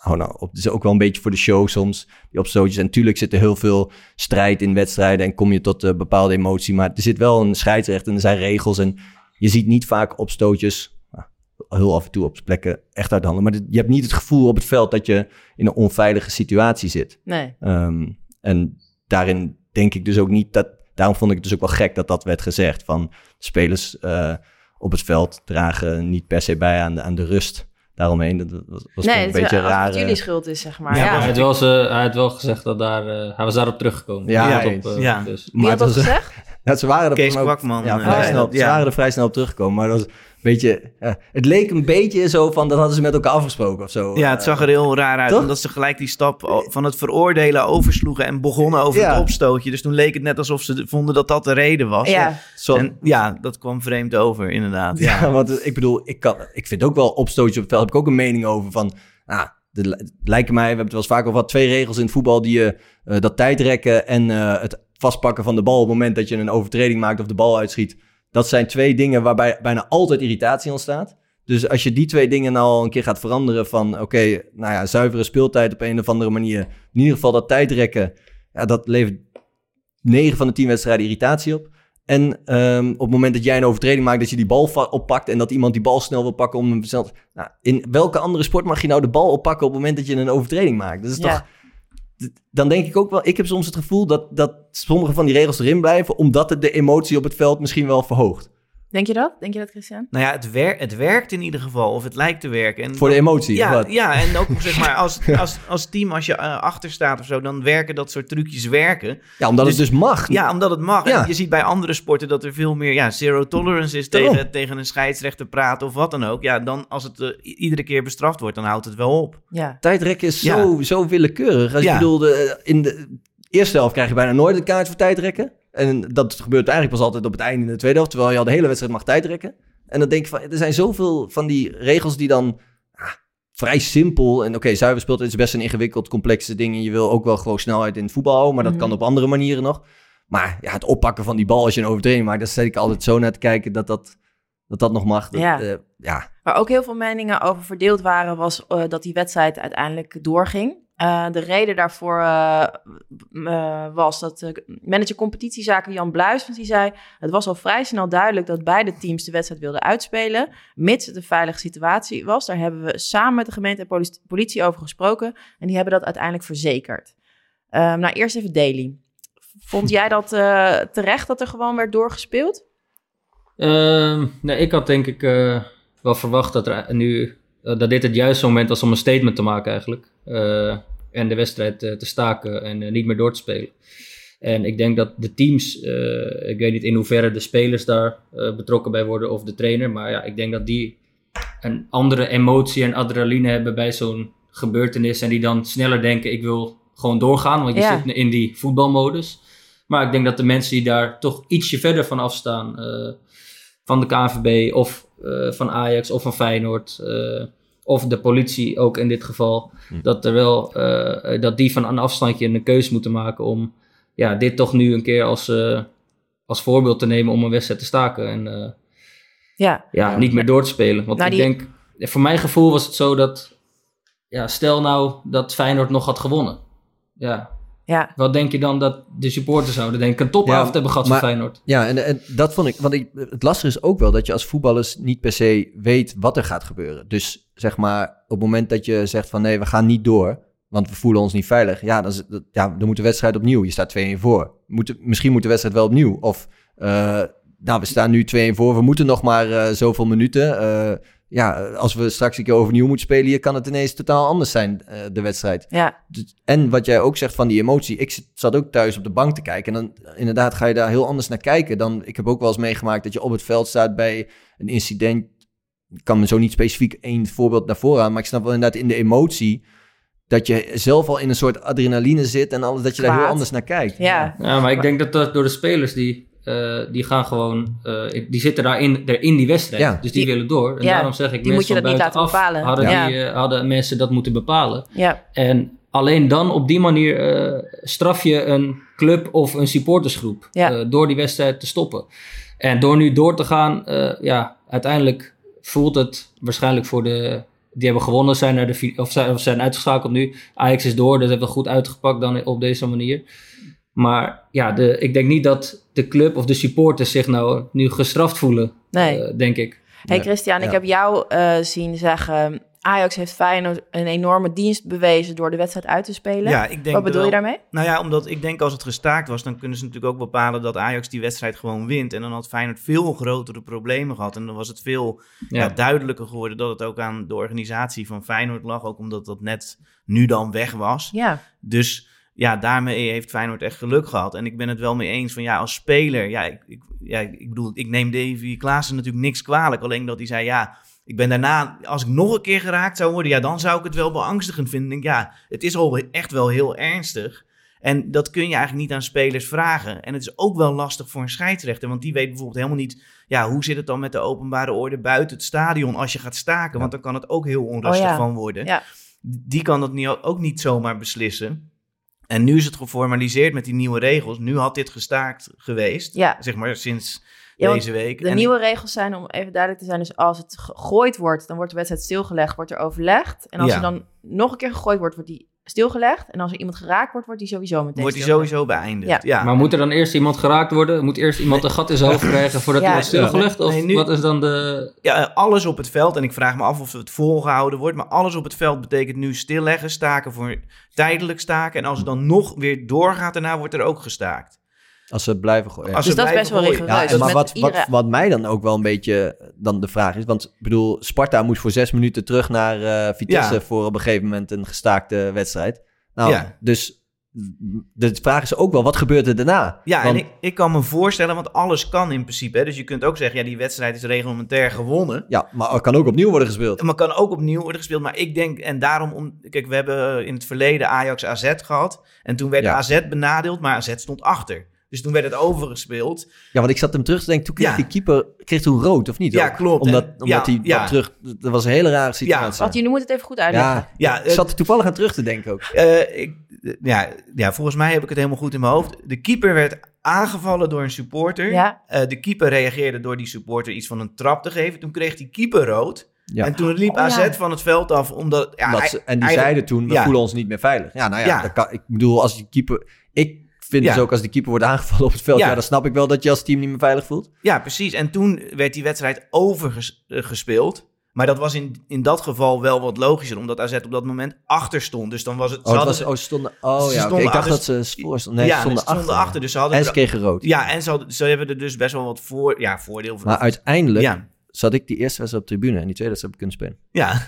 hou nou op. Het is ook wel een beetje voor de show soms. Die opstootjes. En natuurlijk zit er heel veel strijd in wedstrijden. En kom je tot een bepaalde emotie. Maar er zit wel een scheidsrechter en er zijn regels. En je ziet niet vaak opstootjes. nou, Heel af en toe op plekken echt uit de handen. Maar je hebt niet het gevoel op het veld dat je in een onveilige situatie zit. Nee. Ehm, en daarin denk ik dus ook niet dat. Daarom vond ik het dus ook wel gek dat dat werd gezegd. Van spelers eh, op het veld dragen niet per se bij aan de, aan de rust daaromheen. Dat was, was nee, een beetje raar. het jullie schuld is, zeg maar. Ja, Ja, Hij, had wel ze- hij had wel gezegd dat daar... eh, hij was daarop teruggekomen. Ja, eens. op, eh, Ja. dus. Wie had dat het was- gezegd? Ja, ze waren er Kees van ook- Kwakman, Ja, eh, vrij snel, ze ja. waren er vrij snel op teruggekomen. Maar dat was een beetje. het leek een beetje zo van. Dat hadden ze met elkaar afgesproken of zo. Ja, het zag er heel raar uit. Toch? Omdat ze gelijk die stap van het veroordelen oversloegen en begonnen over Ja. het opstootje. Dus toen leek het net alsof ze vonden dat dat de reden was. Ja. Zo- En ja, dat kwam vreemd over, inderdaad. Ja, Ja. want ik bedoel, ik, kan, ik vind ook wel opstootjes op het veld. Heb ik ook een mening over van. Ah, de, het lijken mij, we hebben het wel eens vaker over gehad, twee regels in het voetbal die je eh, dat tijdrekken en eh, het vastpakken van de bal op het moment dat je een overtreding maakt of de bal uitschiet. Dat zijn twee dingen waarbij bijna altijd irritatie ontstaat. Dus als je die twee dingen nou al een keer gaat veranderen van oké, nou ja, zuivere speeltijd op een of andere manier. In ieder geval dat tijdrekken, ja, dat levert 9 van de 10 wedstrijden irritatie op. En ehm, op het moment dat jij een overtreding maakt, dat je die bal oppakt en dat iemand die bal snel wil pakken om hem snel... Nou, in welke andere sport mag je nou de bal oppakken op het moment dat je een overtreding maakt? Dat is Ja. toch... Dan denk ik ook wel, ik heb soms het gevoel dat, dat sommige van die regels erin blijven, omdat het de emotie op het veld misschien wel verhoogt. Denk je dat? Denk je dat, Christian? Nou ja, het, wer het werkt in ieder geval, of het lijkt te werken. En Voor de emotie, of ja, wat? ja, en ook zeg maar als, als, als team, als je eh, achter staat of zo, dan werken dat soort trucjes werken. Ja, omdat Dus- het dus mag. Ja, omdat het mag. Ja. En je ziet bij andere sporten dat er veel meer ja, zero tolerance is Daarom. tegen, tegen een scheidsrechter praten of wat dan ook. Ja, dan als het eh, iedere keer bestraft wordt, dan houdt het wel op. Ja. Tijdrekken is Ja. zo, zo willekeurig. Als Ja. je bedoel, de, in de eerste helft krijg je bijna nooit een kaart voor tijdrekken. En dat gebeurt eigenlijk pas altijd op het einde in de tweede helft. Terwijl je al de hele wedstrijd mag tijdrekken. En dan denk ik van, er zijn zoveel van die regels die dan ah, vrij simpel... En oké, zuiver speelt is best een ingewikkeld, complexe ding. En je wil ook wel gewoon snelheid in het voetbal houden. Maar dat Mhm. kan op andere manieren nog. Maar ja, het oppakken van die bal als je een overtreding maakt... daar zit ik altijd zo naar te kijken dat dat, dat, dat nog mag. Dat, Ja. ja, Waar ook heel veel meningen over verdeeld waren, was eh, dat die wedstrijd uiteindelijk doorging. Eh, de reden daarvoor eh, eh, was dat manager competitiezaken Jan Bluis, die zei... het was al vrij snel duidelijk dat beide teams de wedstrijd wilden uitspelen... mits het een veilige situatie was. Daar hebben we samen met de gemeente en poli- politie over gesproken... en die hebben dat uiteindelijk verzekerd. Ehm, nou, eerst even Daily. Vond jij dat terecht dat er gewoon werd doorgespeeld? Ehm, nee, ik had denk ik wel verwacht dat, er nu, dat dit het juiste moment was om een statement te maken eigenlijk. Eh, en de wedstrijd eh, te staken en eh, niet meer door te spelen. En ik denk dat de teams, ik weet niet in hoeverre de spelers daar betrokken bij worden of de trainer. Maar ja, ik denk dat die een andere emotie en adrenaline hebben bij zo'n gebeurtenis en die dan sneller denken: ik wil gewoon doorgaan, want je Ja. zit in die voetbalmodus. Maar ik denk dat de mensen die daar toch ietsje verder van afstaan, van de KNVB of van Ajax of van Feyenoord, of de politie ook in dit geval, Hm. dat er wel eh, dat die van een afstandje een keus moeten maken om ja, dit toch nu een keer als, eh, als voorbeeld te nemen om een wedstrijd te staken en eh, Ja, ja, niet meer door te spelen. Want Nou, ik die- denk, voor mijn gevoel was het zo dat, ja, stel nou dat Feyenoord nog had gewonnen. Ja, ja, wat denk je dan dat de supporters zouden denken? Een topavond Ja, hebben gehad maar- van Feyenoord. Ja, en, en dat vond ik. Want ik, het lastige is ook wel dat je als voetballers niet per se weet wat er gaat gebeuren. Dus zeg maar, op het moment dat je zegt van nee, we gaan niet door, want we voelen ons niet veilig. Ja, dan, ja, dan moet de wedstrijd opnieuw. Je staat 2-1 voor. Moet, misschien moet de wedstrijd wel opnieuw. Of, eh, nou, we staan nu 2-1 voor. We moeten nog maar eh, zoveel minuten. Eh, ja, als we straks een keer overnieuw moeten spelen, hier kan het ineens totaal anders zijn, de wedstrijd. ja, Dus- En wat jij ook zegt van die emotie. Ik zat ook thuis op de bank te kijken. En dan inderdaad ga je daar heel anders naar kijken. Dan, ik heb ook wel eens meegemaakt dat je op het veld staat bij een incident. Ik kan me zo niet specifiek één voorbeeld naar voren aan. Maar ik snap wel inderdaad in de emotie. Dat je zelf al in een soort adrenaline zit. En alles, dat je daar heel anders naar kijkt. ja, Ja, maar ik denk dat dat door de spelers die, eh, die gaan gewoon, eh, die zitten daarin, er in die wedstrijd. Ja. Dus die, Die- willen door. En ja, daarom zeg ik, die moet je mensen dat niet van laten buitenaf bepalen. Hadden, Ja. die, eh, hadden mensen dat moeten bepalen. ja, En alleen dan op die manier eh, straf je een club of een supportersgroep Ja. eh, door die wedstrijd te stoppen. En door nu door te gaan, eh, ja, uiteindelijk voelt het waarschijnlijk voor de. Die hebben gewonnen, zijn, naar de, of zijn, of zijn uitgeschakeld nu. Ajax is door, dat hebben we goed uitgepakt dan op deze manier. Maar ja, de, ik denk niet dat de club of de supporters zich nou nu gestraft voelen, nee. eh, denk ik. Hey Nee, Christian, ik ja. heb jou eh, zien zeggen... Ajax heeft Feyenoord een enorme dienst bewezen door de wedstrijd uit te spelen. Ja, ik denk Wat bedoel wel- je daarmee? Nou ja, omdat ik denk als het gestaakt was, dan kunnen ze natuurlijk ook bepalen dat Ajax die wedstrijd gewoon wint. En dan had Feyenoord veel grotere problemen gehad. En dan was het veel ja. Ja. duidelijker geworden dat het ook aan de organisatie van Feyenoord lag. Ook omdat dat net nu dan weg was. Ja, Dus ja, daarmee heeft Feyenoord echt geluk gehad. En ik ben het wel mee eens van ja, als speler, ja, ik, ik, ja, ik bedoel, ik neem Davy Klaassen natuurlijk niks kwalijk. Alleen dat hij zei, ja, ik ben daarna, als ik nog een keer geraakt zou worden, ja, dan zou ik het wel beangstigend vinden. Ik denk, ja, het is al echt wel heel ernstig. En dat kun je eigenlijk niet aan spelers vragen. En het is ook wel lastig voor een scheidsrechter, want die weet bijvoorbeeld helemaal niet, ja, hoe zit het dan met de openbare orde buiten het stadion als je gaat staken? Want dan kan het ook heel onrustig Oh ja. van worden. Ja. Die kan dat niet, ook niet zomaar beslissen. En nu is het geformaliseerd met die nieuwe regels. Nu had dit gestaakt geweest, Ja. zeg maar sinds Ja, deze week. de En nieuwe regels zijn, om even duidelijk te zijn... dus als het gegooid wordt, dan wordt de wedstrijd stilgelegd, wordt er overlegd. En als Ja. er dan nog een keer gegooid wordt, wordt die stilgelegd. En als er iemand geraakt wordt, wordt die sowieso meteen wordt die sowieso beëindigd. Ja. Ja. Maar moet er dan eerst iemand geraakt worden? Moet eerst iemand een gat in zijn hoofd krijgen voordat Ja. hij wordt stilgelegd? Of Nee, nu- wat is dan de... Ja, alles op het veld. En ik vraag me af of het volgehouden wordt. Maar alles op het veld betekent nu stilleggen, staken voor tijdelijk staken. En als het dan nog weer doorgaat, daarna wordt er ook gestaakt. Als ze blijven gooien. Als Dus dat is best wel rigoureus. Ja, dus maar wat, iedere- wat, wat mij dan ook wel een beetje eh, dan de vraag is... want ik bedoel, Sparta moet voor zes minuten terug naar eh, Vitesse... Ja. voor op een gegeven moment een gestaakte wedstrijd. Nou, Ja. dus de vraag is ook wel, wat gebeurt er daarna? Ja, Want- en ik, ik kan me voorstellen, want alles kan in principe. Hè. Dus je kunt ook zeggen, ja, die wedstrijd is reglementair gewonnen. Ja, maar kan ook opnieuw worden gespeeld. Maar kan ook opnieuw worden gespeeld. Maar ik denk, en daarom, om, kijk, we hebben in het verleden Ajax AZ gehad. En toen werd Ja. AZ benadeeld, maar AZ stond achter. Dus toen werd het overgespeeld. Ja, want ik zat hem terug te denken, toen kreeg Ja. die keeper kreeg toen rood, of niet? Ja, ook? klopt. Omdat, omdat ja, hij ja. terug... Dat was een hele rare situatie. Want jullie moeten het even goed uitleggen. ja, Ja, ik zat er toevallig aan terug te denken ook. Eh, ik, ja, ja, volgens mij heb ik het helemaal goed in mijn hoofd. De keeper werd aangevallen door een supporter. Ja. Eh, de keeper reageerde door die supporter iets van een trap te geven. Toen kreeg die keeper rood. Ja. En toen liep Oh, AZ ja. van het veld af. Omdat, ja, Omdat hij- ze- en die zeiden toen, we ja. voelen ons niet meer veilig. Ja, nou ja, Ja. dat kan, ik bedoel, als die keeper... Ik vind Ja. dus ook, als die keeper wordt aangevallen op het veld... Ja. Ja. dan snap ik wel dat je als team niet meer veilig voelt. Ja, precies. En toen werd die wedstrijd overgespeeld. Maar dat was in, in dat geval wel wat logischer, omdat AZ op dat moment achter stond. Dus dan was het... Oh, ze het hadden was, oh, stonden... Oh Ze ja, ik dacht dat ze voor stonden. Nee, ja, ze stonden, achter. Dus ze hadden... En ze kregen rood. Ja, en ze, ze hebben er dus best wel wat voor, ja, voordeel van. Maar uiteindelijk ja, zat ik die eerste wedstrijd op de tribune... en die tweede wedstrijd heb ik kunnen spelen. ja,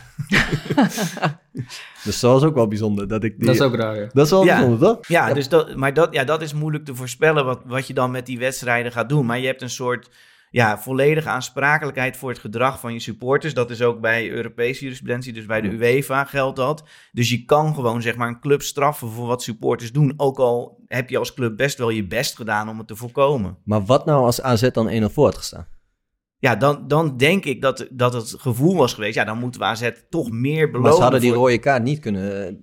Dus dat was ook wel bijzonder. Dat, ik die, Dat is ook raar, ja. Dat is wel Ja. bijzonder, toch? ja, Ja. Dus dat, maar dat, ja, dat is moeilijk te voorspellen wat, wat je dan met die wedstrijden gaat doen. Maar je hebt een soort ja, volledige aansprakelijkheid voor het gedrag van je supporters. Dat is ook bij Europese jurisprudentie, dus bij de UEFA geldt dat. Dus je kan gewoon zeg maar een club straffen voor wat supporters doen. Ook al heb je als club best wel je best gedaan om het te voorkomen. Maar wat nou als AZ dan 1-0 voor had gestaan? Ja, dan, dan denk ik dat, dat het gevoel was geweest. Ja, dan moeten we AZ toch meer belonen. Maar ze hadden die rode kaart niet kunnen, eh,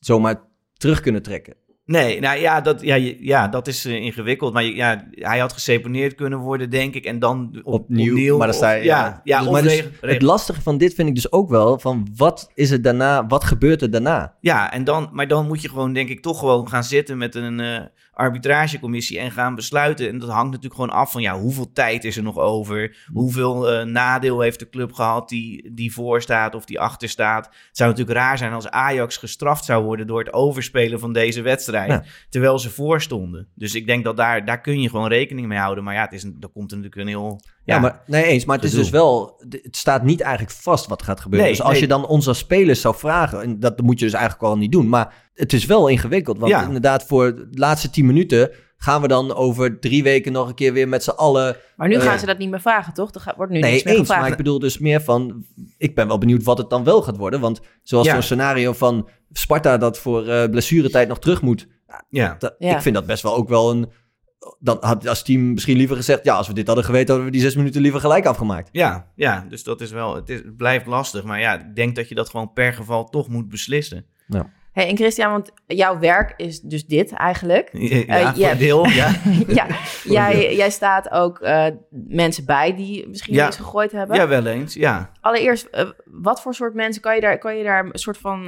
zomaar terug kunnen trekken. Nee, nou ja, dat, ja, ja, dat is eh, ingewikkeld. Maar ja, hij had geseponeerd kunnen worden, denk ik. En dan op, Opnieuw, maar dan sta je... ja, ja, Dus- maar dus het lastige van dit vind ik dus ook wel, van wat is het daarna, wat gebeurt er daarna? Ja, en dan, maar dan moet je gewoon, denk ik, toch gewoon gaan zitten met een eh, arbitragecommissie en gaan besluiten. En dat hangt natuurlijk gewoon af van, ja, hoeveel tijd is er nog over? Hoeveel eh, nadeel heeft de club gehad die, die voor staat of die achter staat? Het zou natuurlijk raar zijn als Ajax gestraft zou worden door het overspelen van deze wedstrijd. Ja. Terwijl ze voor stonden. Dus ik denk dat daar, daar kun je gewoon rekening mee houden. Maar ja, het is een, dan komt er natuurlijk een heel... Ja, maar nee eens, maar het is dus wel, het staat niet eigenlijk vast wat gaat gebeuren. Nee, dus als nee. je dan ons als spelers zou vragen, en dat moet je dus eigenlijk al niet doen, maar het is wel ingewikkeld. Want Ja. inderdaad, voor de laatste tien minuten gaan we dan over drie weken nog een keer weer met z'n allen Maar nu Eh, gaan ze dat niet meer vragen, toch? Er wordt nu Nee, niks meer eens. gevraagd. Maar ik bedoel dus meer van... Ik ben wel benieuwd wat het dan wel gaat worden. Want zoals Ja. zo'n scenario van Sparta dat voor eh blessuretijd nog terug moet. Ja, dat- Ja. Ik vind dat best wel ook wel een... Dan had als team misschien liever gezegd... Ja, als we dit hadden geweten, hadden we die zes minuten liever gelijk afgemaakt. ja, ja, dus dat is wel... Het, is, het blijft lastig. Maar ja, ik denk dat je dat gewoon per geval toch moet beslissen. Hey, en Christian, want jouw werk is dus dit eigenlijk. Ja, Eh, voor ja. deel, ja. ja, jij, jij staat ook eh, mensen bij die misschien Ja. iets gegooid hebben. ja, wel eens, ja. Allereerst, eh, wat voor soort mensen kan je daar, kan je daar een soort van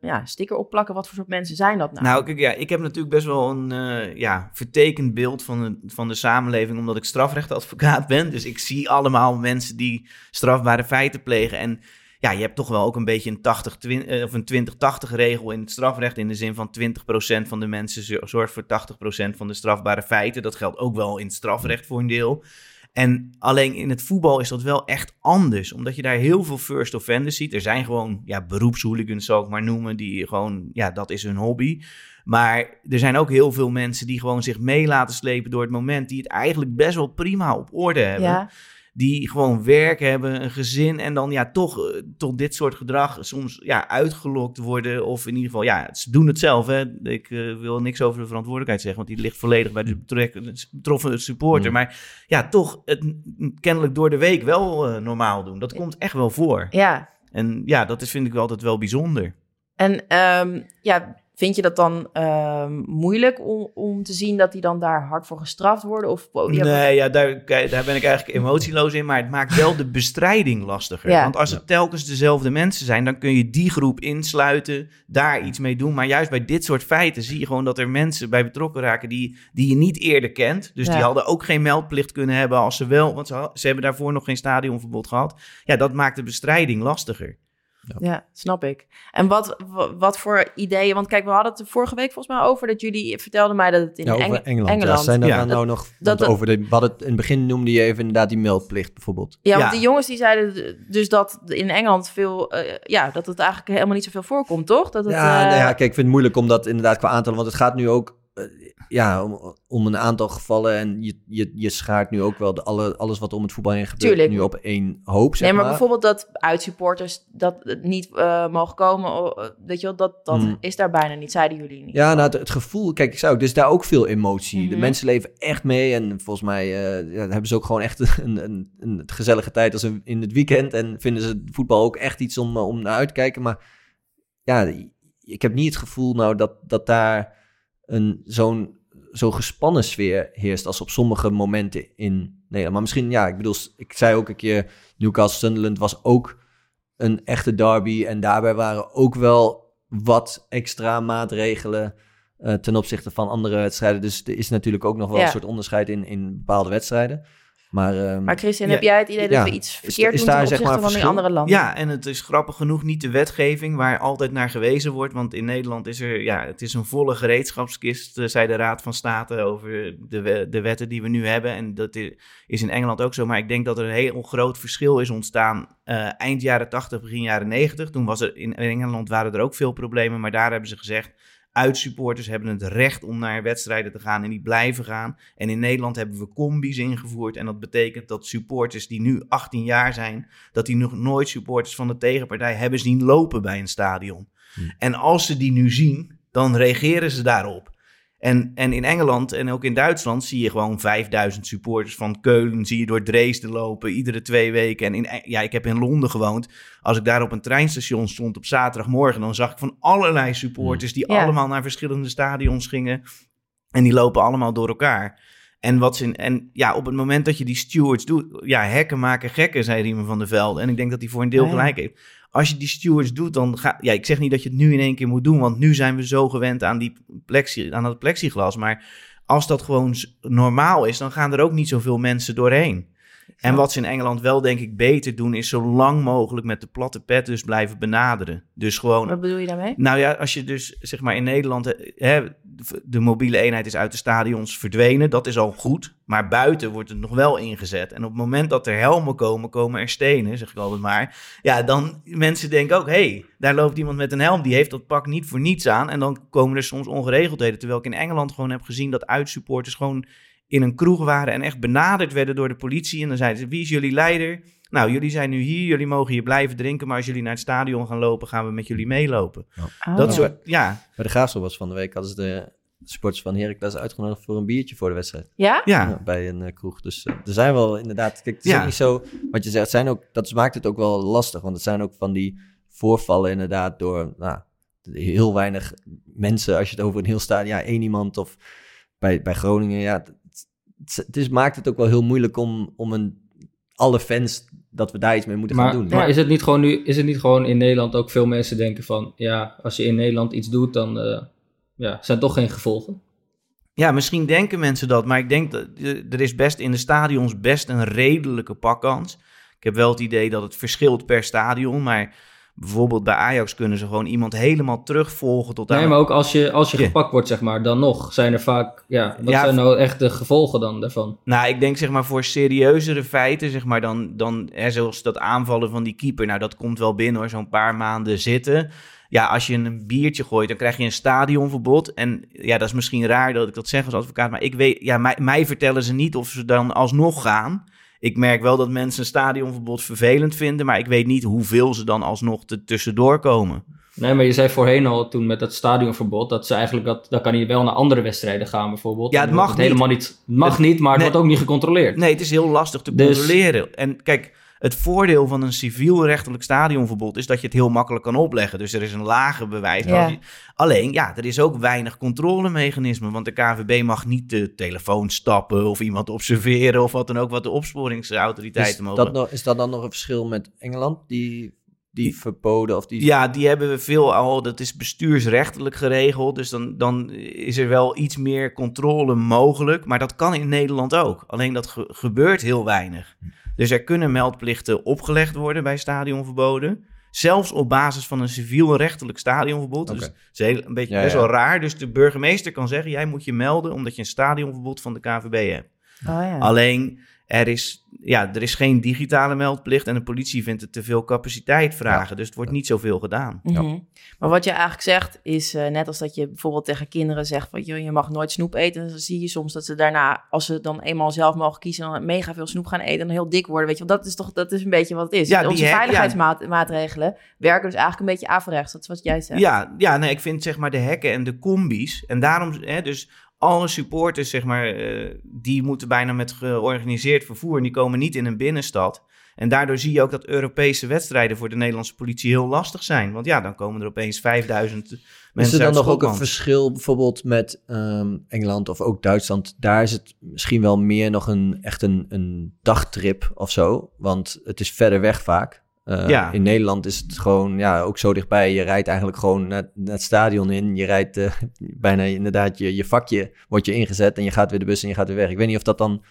ja, sticker op plakken? Wat voor soort mensen zijn dat nou? Nou, kijk, ja, ik heb natuurlijk best wel een ja, vertekend beeld van de, van de samenleving, omdat ik strafrechtadvocaat ben. Dus ik zie allemaal mensen die strafbare feiten plegen. En ja, je hebt toch wel ook een beetje een 80, twin- eh, of een 20-80 regel in het strafrecht. In de zin van 20% van de mensen zo- zorgt voor 80% van de strafbare feiten. Dat geldt ook wel in het strafrecht voor een deel. En alleen in het voetbal is dat wel echt anders. Omdat je daar heel veel first offenders ziet. Er zijn gewoon ja, beroepshooligans, zal ik maar noemen. Die gewoon, ja, dat is hun hobby. Maar er zijn ook heel veel mensen die gewoon zich mee laten slepen door het moment. Die het eigenlijk best wel prima op orde hebben. ja, Die gewoon werk hebben, een gezin. En dan ja, toch eh, tot dit soort gedrag soms ja, uitgelokt worden. Of in ieder geval, ja, ze doen het zelf. Hè. Ik eh, wil niks over de verantwoordelijkheid zeggen. Want die ligt volledig bij de betrek- betroffen supporter. Mm. Maar ja, toch het kennelijk door de week wel eh, normaal doen. Dat komt echt wel voor. ja. En ja, dat is, vind ik wel altijd wel bijzonder. En ehm, ja, vind je dat dan ehm, moeilijk om, om te zien dat die dan daar hard voor gestraft worden? Of, oh, ja, Nee, ja, daar, daar ben ik eigenlijk emotieloos in. Maar het maakt wel de bestrijding lastiger. Ja. Want als het telkens dezelfde mensen zijn, dan kun je die groep insluiten, daar iets mee doen. Maar juist bij dit soort feiten zie je gewoon dat er mensen bij betrokken raken die, die je niet eerder kent. Dus Ja. die hadden ook geen meldplicht kunnen hebben als ze wel, want ze, ze hebben daarvoor nog geen stadionverbod gehad. Ja, dat maakt de bestrijding lastiger. Ja, snap ik. En wat, wa- wat voor ideeën? Want kijk, we hadden het er vorige week volgens mij over dat jullie vertelden mij dat het in Ja, over Eng- Engeland. Engeland. Ja, zijn er Ja. nou nog dat- over de, we hadden het, in het begin noemde je even inderdaad die meldplicht bijvoorbeeld. Ja, want die jongens die zeiden dus dat in Engeland veel, eh, ja, dat het eigenlijk helemaal niet zoveel voorkomt, toch? Dat het, ja, eh, nou ja, kijk, ik vind het moeilijk om dat inderdaad qua aantallen, want het gaat nu ook eh, ja, om, om een aantal gevallen en je, je, je schaart nu ook wel de, alle, alles wat om het voetbal heen gebeurt Tuurlijk. nu op één hoop, zeg nee, maar, maar. bijvoorbeeld dat uitsupporters dat niet eh, mogen komen, oh, eh, weet je wel, dat, dat Hmm. is daar bijna niet, zeiden jullie niet. Ja, nou, het, het gevoel, kijk, ik zei ook, dus daar ook veel emotie. De Mhm. mensen leven echt mee en volgens mij eh, ja, hebben ze ook gewoon echt een, een, een gezellige tijd als een, in het weekend en vinden ze voetbal ook echt iets om, eh, om naar uit te kijken. Maar ja, ik heb niet het gevoel nou dat, dat daar een zo'n zo gespannen sfeer heerst als op sommige momenten in Nederland. Maar misschien, ja, ik bedoel, ik zei ook een keer, Newcastle Sunderland was ook een echte derby en daarbij waren ook wel wat extra maatregelen eh, ten opzichte van andere wedstrijden. Dus er is natuurlijk ook nog wel Ja. een soort onderscheid in, in bepaalde wedstrijden. Maar, ehm, Maar Christian, Ja, heb jij het idee ja. dat we iets Is- verkeerd is doen daar, ten zeg maar, van die andere landen? Ja, en het is grappig genoeg niet de wetgeving waar altijd naar gewezen wordt. Want in Nederland is er, ja, het is een volle gereedschapskist, eh, zei de Raad van State over de, de wetten die we nu hebben. En dat is in Engeland ook zo. Maar ik denk dat er een heel groot verschil is ontstaan eh, eind jaren 80, begin jaren 90. Toen was er in Engeland waren er ook veel problemen, maar daar hebben ze gezegd. Uitsupporters hebben het recht om naar wedstrijden te gaan en die blijven gaan. En in Nederland hebben we combi's ingevoerd. En dat betekent dat supporters die nu 18 jaar zijn, dat die nog nooit supporters van de tegenpartij hebben zien lopen bij een stadion. Hmm. En als ze die nu zien, dan reageren ze daarop. En, en in Engeland en ook in Duitsland zie je gewoon 5000 supporters van Keulen. Zie je door Dresden lopen, iedere twee weken. En in, ja, ik heb in Londen gewoond. Als ik daar op een treinstation stond op zaterdagmorgen, dan zag ik van allerlei supporters die Ja. allemaal naar verschillende stadions gingen. En die lopen allemaal door elkaar. En, wat ze, en ja, op het moment dat je die stewards doet, ja, hekken maken gekken, zei Riemen van der Velde. En ik denk dat hij voor een deel ja. gelijk heeft. Als je die stewards doet, dan ga ja, ik zeg niet dat je het nu in één keer moet doen, want nu zijn we zo gewend aan, die plexi, aan dat plexiglas. Maar als dat gewoon normaal is, dan gaan er ook niet zoveel mensen doorheen. En wat ze in Engeland wel, denk ik, beter doen, is zo lang mogelijk met de platte pet dus blijven benaderen. Dus gewoon Wat bedoel je daarmee? nou ja, als je dus zeg maar in Nederland, hè, de- de mobiele eenheid is uit de stadions verdwenen, dat is al goed. Maar buiten wordt het nog wel ingezet. En op het moment dat er helmen komen, komen er stenen, zeg ik altijd maar. Ja, dan mensen denken ook, hé, hey, daar loopt iemand met een helm, die heeft dat pak niet voor niets aan. En dan komen er soms ongeregeldheden. Terwijl ik in Engeland gewoon heb gezien dat uitsupporters gewoon in een kroeg waren en echt benaderd werden door de politie. En dan zeiden ze, wie is jullie leider? Nou, jullie zijn nu hier, jullie mogen hier blijven drinken, maar als jullie naar het stadion gaan lopen, gaan we met jullie meelopen. Oh. Dat soort, ja, Bij de Graafschap was van de week hadden ze de sporters van Heracles uitgenodigd voor een biertje voor de wedstrijd. Ja? ja. Ja, bij een eh, kroeg. Dus eh, er zijn wel inderdaad... Kijk, het is Ja. ook niet zo... Wat je zegt, zijn ook, dat maakt het ook wel lastig. Want het zijn ook van die voorvallen inderdaad door... Nou, heel weinig mensen. Als je het over een heel stadion... Ja, één iemand of bij, bij Groningen... Ja, het, is, maakt het ook wel heel moeilijk om, om een, alle fans... dat we daar iets mee moeten Maar, gaan doen. maar is, het niet gewoon nu, is het niet gewoon in Nederland ook veel mensen denken van... Ja, als je in Nederland iets doet, dan eh, ja, zijn toch geen gevolgen? Ja, misschien denken mensen dat, maar ik denk dat eh, er is best in de stadions best een redelijke pakkans. Ik heb wel het idee dat het verschilt per stadion, maar bijvoorbeeld bij Ajax kunnen ze gewoon iemand helemaal terugvolgen tot aan... Nee, maar ook als je, als je Ja. gepakt wordt, zeg maar, dan nog zijn er vaak... Ja, wat Ja, zijn nou echt de gevolgen dan daarvan? Nou, ik denk zeg maar voor serieuzere feiten, zeg maar dan, dan hè, zoals dat aanvallen van die keeper, nou dat komt wel binnen hoor, zo'n paar maanden zitten. Ja, als je een biertje gooit, dan krijg je een stadionverbod. En ja, dat is misschien raar dat ik dat zeg als advocaat, maar ik weet, ja, mij, mij vertellen ze niet of ze dan alsnog gaan. Ik merk wel dat mensen een stadionverbod vervelend vinden, maar ik weet niet hoeveel ze dan alsnog er tussendoor komen. Nee, maar je zei voorheen al, toen met dat stadionverbod, dat ze eigenlijk, dat, dan kan je wel naar andere wedstrijden gaan bijvoorbeeld. Ja, het mag wordt helemaal niet. Mag Het- niet, maar het nee. wordt ook niet gecontroleerd. Nee, het is heel lastig te Dus- controleren. En kijk, het voordeel van een civielrechtelijk stadionverbod is dat je het heel makkelijk kan opleggen. Dus er is een lage bewijs. Ja. Alleen, ja, er is ook weinig controlemechanisme. Want de KVB mag niet de telefoon stappen of iemand observeren of wat dan ook, wat de is, opsporingsautoriteiten mogen. dat nog, is dat dan nog een verschil met Engeland? Die, die verboden of die... Ja, die hebben we veel al. Dat is bestuursrechtelijk geregeld. Dus dan, dan is er wel iets meer controle mogelijk. Maar dat kan in Nederland ook. Alleen dat ge- gebeurt heel weinig. Dus er kunnen meldplichten opgelegd worden bij stadionverboden. Zelfs op basis van een civielrechtelijk stadionverbod. Dus Oké. dat is heel, een beetje Ja, best ja. wel raar. Dus de burgemeester kan zeggen: jij moet je melden omdat je een stadionverbod van de KVB hebt. Oh, ja. Alleen er is, ja, er is geen digitale meldplicht en de politie vindt het te veel capaciteit vragen. Dus het wordt niet zoveel gedaan. Mhm. Maar wat je eigenlijk zegt is, eh, net als dat je bijvoorbeeld tegen kinderen zegt van joh, je mag nooit snoep eten, dan zie je soms dat ze daarna, als ze dan eenmaal zelf mogen kiezen, dan mega veel snoep gaan eten en heel dik worden. Weet je, want dat is toch, dat is een beetje wat het is. Ja, Onze veiligheidsmaatregelen werken dus eigenlijk een beetje averechts. Dat is wat jij zegt. Ja, ja nee, ik vind zeg maar de hekken en de combi's. En daarom, hè, dus alle supporters, zeg maar, eh, die moeten bijna met georganiseerd vervoer. En die komen niet in een binnenstad. En daardoor zie je ook dat Europese wedstrijden voor de Nederlandse politie heel lastig zijn. Want ja, dan komen er opeens 5000 mensen Is er dan nog ook een verschil bijvoorbeeld met ehm, Engeland of ook Duitsland? Daar is het misschien wel meer nog een echt een, een dagtrip of zo. Want het is verder weg vaak. Eh, Ja. In Nederland is het gewoon ja, ook zo dichtbij. Je rijdt eigenlijk gewoon naar, naar het stadion in. Je rijdt eh, bijna inderdaad je, je vakje wordt je ingezet en je gaat weer de bus en je gaat weer weg. Ik weet niet of dat dan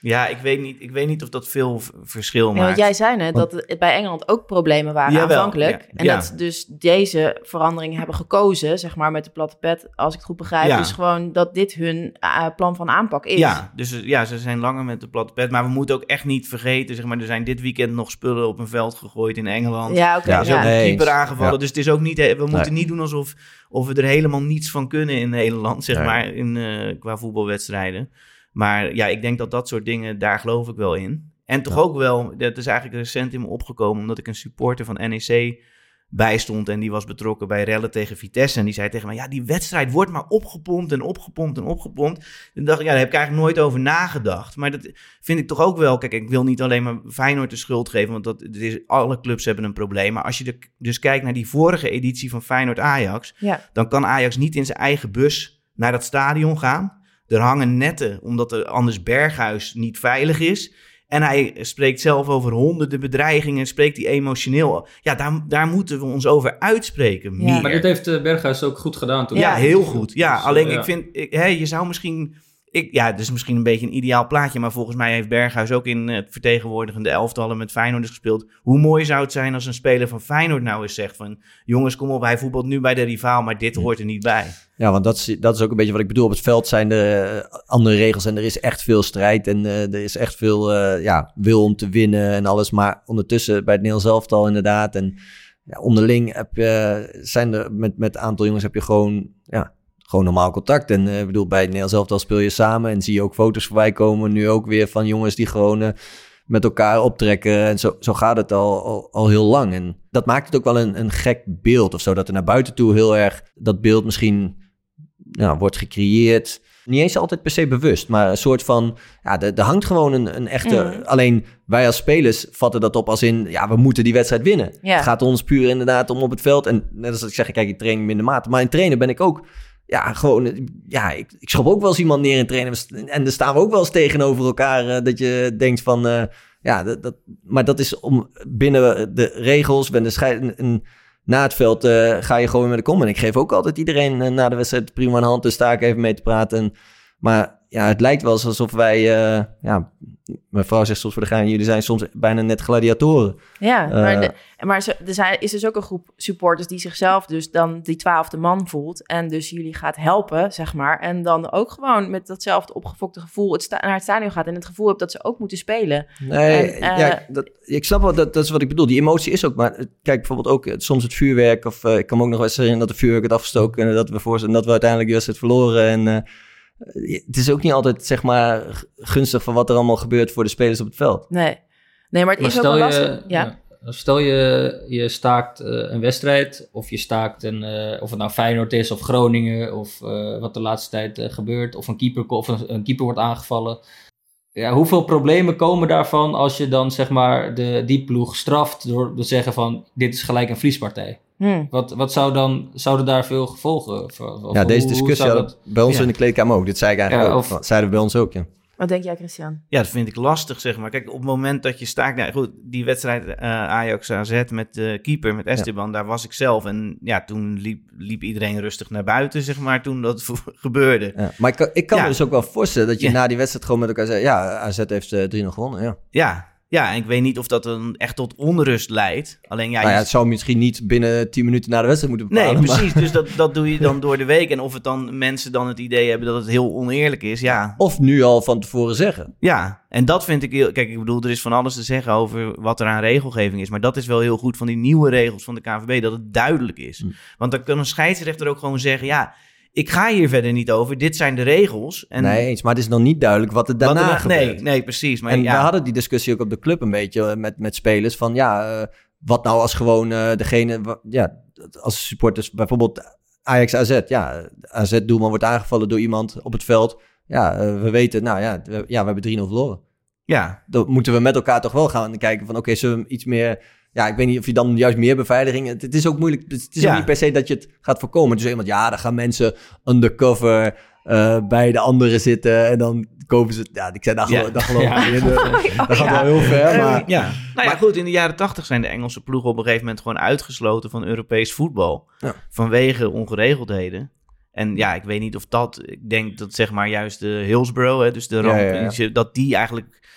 Ja, ik weet niet, ik weet niet of dat veel verschil Ja, maakt. want jij zei net dat het bij Engeland ook problemen waren Jawel, aanvankelijk. ja. En Ja. dat dus deze verandering hebben gekozen, zeg maar met de platte pet, als ik het goed begrijp. Ja. Dus gewoon dat dit hun eh, plan van aanpak is. Ja, dus eh, ja, ze zijn langer met de platte pet. Maar we moeten ook echt niet vergeten, zeg maar, er zijn dit weekend nog spullen op een veld gegooid in Engeland. ja oké. Ja, Er is ook ja. Nee, een keeper aangevallen. Ja. Dus het is ook niet, we moeten Nee. niet doen alsof of we er helemaal niets van kunnen in Nederland, zeg Nee. maar, in, eh, qua voetbalwedstrijden. Maar ja, ik denk dat dat soort dingen, daar geloof ik wel in. En toch Ja. ook wel, dat is eigenlijk recent in me opgekomen, omdat ik een supporter van NEC bijstond en die was betrokken bij rellen tegen Vitesse. En die zei tegen mij, ja, die wedstrijd wordt maar opgepompt en opgepompt en opgepompt. En dacht ik, ja, daar heb ik eigenlijk nooit over nagedacht. Maar dat vind ik toch ook wel, kijk, ik wil niet alleen maar Feyenoord de schuld geven, want dat, is, alle clubs hebben een probleem. Maar als je de- dus kijkt naar die vorige editie van Feyenoord-Ajax, Ja. dan kan Ajax niet in zijn eigen bus naar dat stadion gaan. Er hangen netten, omdat er anders Berghuis niet veilig is. En hij spreekt zelf over honderden bedreigingen, spreekt hij emotioneel. Ja, daar, daar moeten we ons over uitspreken. Ja. meer. Maar dit heeft eh, Berghuis ook goed gedaan toen. Ja, Ja. heel goed. Ja, Dus, eh, alleen ja. ik vind, ik, hè, je zou misschien... Ik, ja, het is misschien een beetje een ideaal plaatje, maar volgens mij heeft Berghuis ook in het vertegenwoordigende elftallen met Feyenoorders gespeeld. Hoe mooi zou het zijn als een speler van Feyenoord nou eens zegt van, jongens, kom op, hij voetbalt nu bij de rivaal, maar dit hoort er niet bij. Ja, want dat is, dat is ook een beetje wat ik bedoel. Op het veld zijn er eh, andere regels en er is echt veel strijd en eh, er is echt veel eh, ja, wil om te winnen en alles. Maar ondertussen bij het Nederlands elftal inderdaad en ja, onderling heb je, zijn er met, met een aantal jongens heb je gewoon, ja, gewoon normaal contact. En eh, bedoel, bij het Nederlands elftal speel je samen en zie je ook foto's voorbij komen. Nu ook weer van jongens die gewoon eh, met elkaar optrekken. En zo, zo gaat het al, al, al heel lang. En dat maakt het ook wel een, een gek beeld of zo. Dat er naar buiten toe heel erg dat beeld misschien nou, wordt gecreëerd. Niet eens altijd per se bewust, maar een soort van... Ja, er, er hangt gewoon een, een echte... Mm. Alleen wij als spelers vatten dat op als in... Ja, we moeten die wedstrijd winnen. Het gaat ons puur inderdaad om op het veld. En net als ik zeg, kijk, ik train minder mate. Maar in trainen ben ik ook... Ja, gewoon... Ja, ik, ik schop ook wel eens iemand neer in trainen. En er staan we ook wel eens tegenover elkaar... eh, dat je denkt van... eh, ja, dat, maar dat is om binnen de regels... Ben de scheid, een- een- na het veld eh, ga je gewoon met de kom. En ik geef ook altijd iedereen eh, na de wedstrijd prima een hand. Dus sta ik even mee te praten. En, maar ja, het lijkt wel alsof wij... eh, ja, mijn vrouw zegt soms voor de gein... jullie zijn soms bijna net gladiatoren. Ja, Eh, maar, de, maar er zijn, is dus ook een groep supporters die zichzelf dus dan die twaalfde man voelt. En dus jullie gaat helpen, zeg maar. En dan ook gewoon met datzelfde opgefokte gevoel het sta- naar het stadion gaat. En het gevoel hebt dat ze ook moeten spelen. Nee, En, eh, ja, dat, ik snap wel, dat, dat is wat ik bedoel. Die emotie is ook, maar eh, kijk bijvoorbeeld ook eh, soms het vuurwerk. Of eh, ik kan me ook nog wel eens herinneren dat de vuurwerk werd afgestoken. En dat we, voor, en dat we uiteindelijk de wedstrijd verloren. En eh, het is ook niet altijd, zeg maar, gunstig van wat er allemaal gebeurt voor de spelers op het veld. Nee, nee maar het Maar is ook stel wel je, lastig. Ja. ja, stel je, je staakt eh, een wedstrijd, of je staakt een, eh, of het nou Feyenoord is, of Groningen, of eh, wat de laatste tijd gebeurt, of een keeper, of een, een keeper wordt aangevallen. Ja, hoeveel problemen komen daarvan als je dan zeg maar de, die ploeg straft door te zeggen van dit is gelijk een verliespartij? Hm. Wat, wat zou dan, zouden daar veel gevolgen voor? of ja, deze hoe- discussie we bij ons Ja. in de kleedkamer ook. Dit zei ik eigenlijk Ja, ook. of- Dat zeiden we bij ons ook, ja. Wat denk jij, Christian? Ja, dat vind ik lastig, zeg maar. Kijk, op het moment dat je staakt... Nou goed, die wedstrijd eh, Ajax-AZ met de keeper, met Esteban, daar was ik zelf. En ja, toen liep, liep iedereen rustig naar buiten, zeg maar, toen dat gebeurde. ja. Maar ik, kan- ik kan Ja. me dus ook wel voorstellen dat je Ja. na die wedstrijd gewoon met elkaar zegt... Ja, AZ heeft eh 3-0 gewonnen, ja. Ja, ja, en ik weet niet of dat dan echt tot onrust leidt. Alleen ja, nou ja, je- het zou misschien niet binnen 10 minuten na de wedstrijd moeten Nee, bepalen. maar- precies. Dus dat, dat doe je dan door de week. En of het dan mensen dan het idee hebben dat het heel oneerlijk is, ja. Of nu al van tevoren zeggen. Ja, en dat vind ik heel... Kijk, ik bedoel, er is van alles te zeggen over wat er aan regelgeving is. Maar dat is wel heel goed van die nieuwe regels van de KNVB, dat het duidelijk is. Hm. Want dan kan een scheidsrechter ook gewoon zeggen, ja, ik ga hier verder niet over. Dit zijn de regels. En nee, eens. Maar het is nog niet duidelijk wat er wat daarna er- gebeurt. Nee, nee, precies. Maar en ja, we hadden die discussie ook op de club een beetje eh, met, met spelers. Van ja, eh, wat nou als gewoon eh, degene... Ja, als supporters bijvoorbeeld Ajax AZ. Ja, AZ-doelman wordt aangevallen door iemand op het veld. Ja, we weten, nou ja, we, ja, we hebben 3-0 verloren. ja, Dan moeten we met elkaar toch wel gaan kijken van... Oké, zullen we iets meer... Ja, ik weet niet of je dan juist meer beveiliging... Het, het is ook moeilijk. Het is Ja. ook niet per se dat je het gaat voorkomen. Dus iemand, ja, dan gaan mensen undercover eh, bij de anderen zitten. En dan kopen ze... Ja, ik zei, dat, Ja. geloof, dat geloof Ja. ik niet. Dat gaat ja. wel heel ver, maar... ja. Nou ja, goed, in de jaren tachtig zijn de Engelse ploegen op een gegeven moment gewoon uitgesloten van Europees voetbal. Ja. Vanwege ongeregeldheden. En ja, ik weet niet of dat, ik denk dat zeg maar juist de Hillsborough, hè, dus de ramp, ja, ja. dat die eigenlijk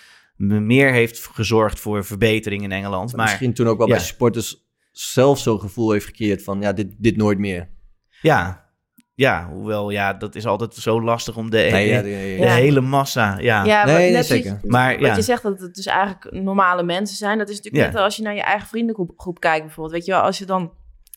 meer heeft gezorgd voor verbetering in Engeland. Maar Misschien toen ook wel ja. bij supporters zelf zo'n gevoel heeft gecreëerd van ja, dit, dit nooit meer. ja, ja, hoewel ja, dat is altijd zo lastig om de, Nee, ja, de, ja, ja. de Ja. hele massa, ja. Ja, Nee, wat- nee, net zeker. Wat, Maar wat ja. je zegt dat het dus eigenlijk normale mensen zijn. Dat is natuurlijk Ja. net als je naar je eigen vriendengroep groep kijkt bijvoorbeeld. Weet je wel, als je dan...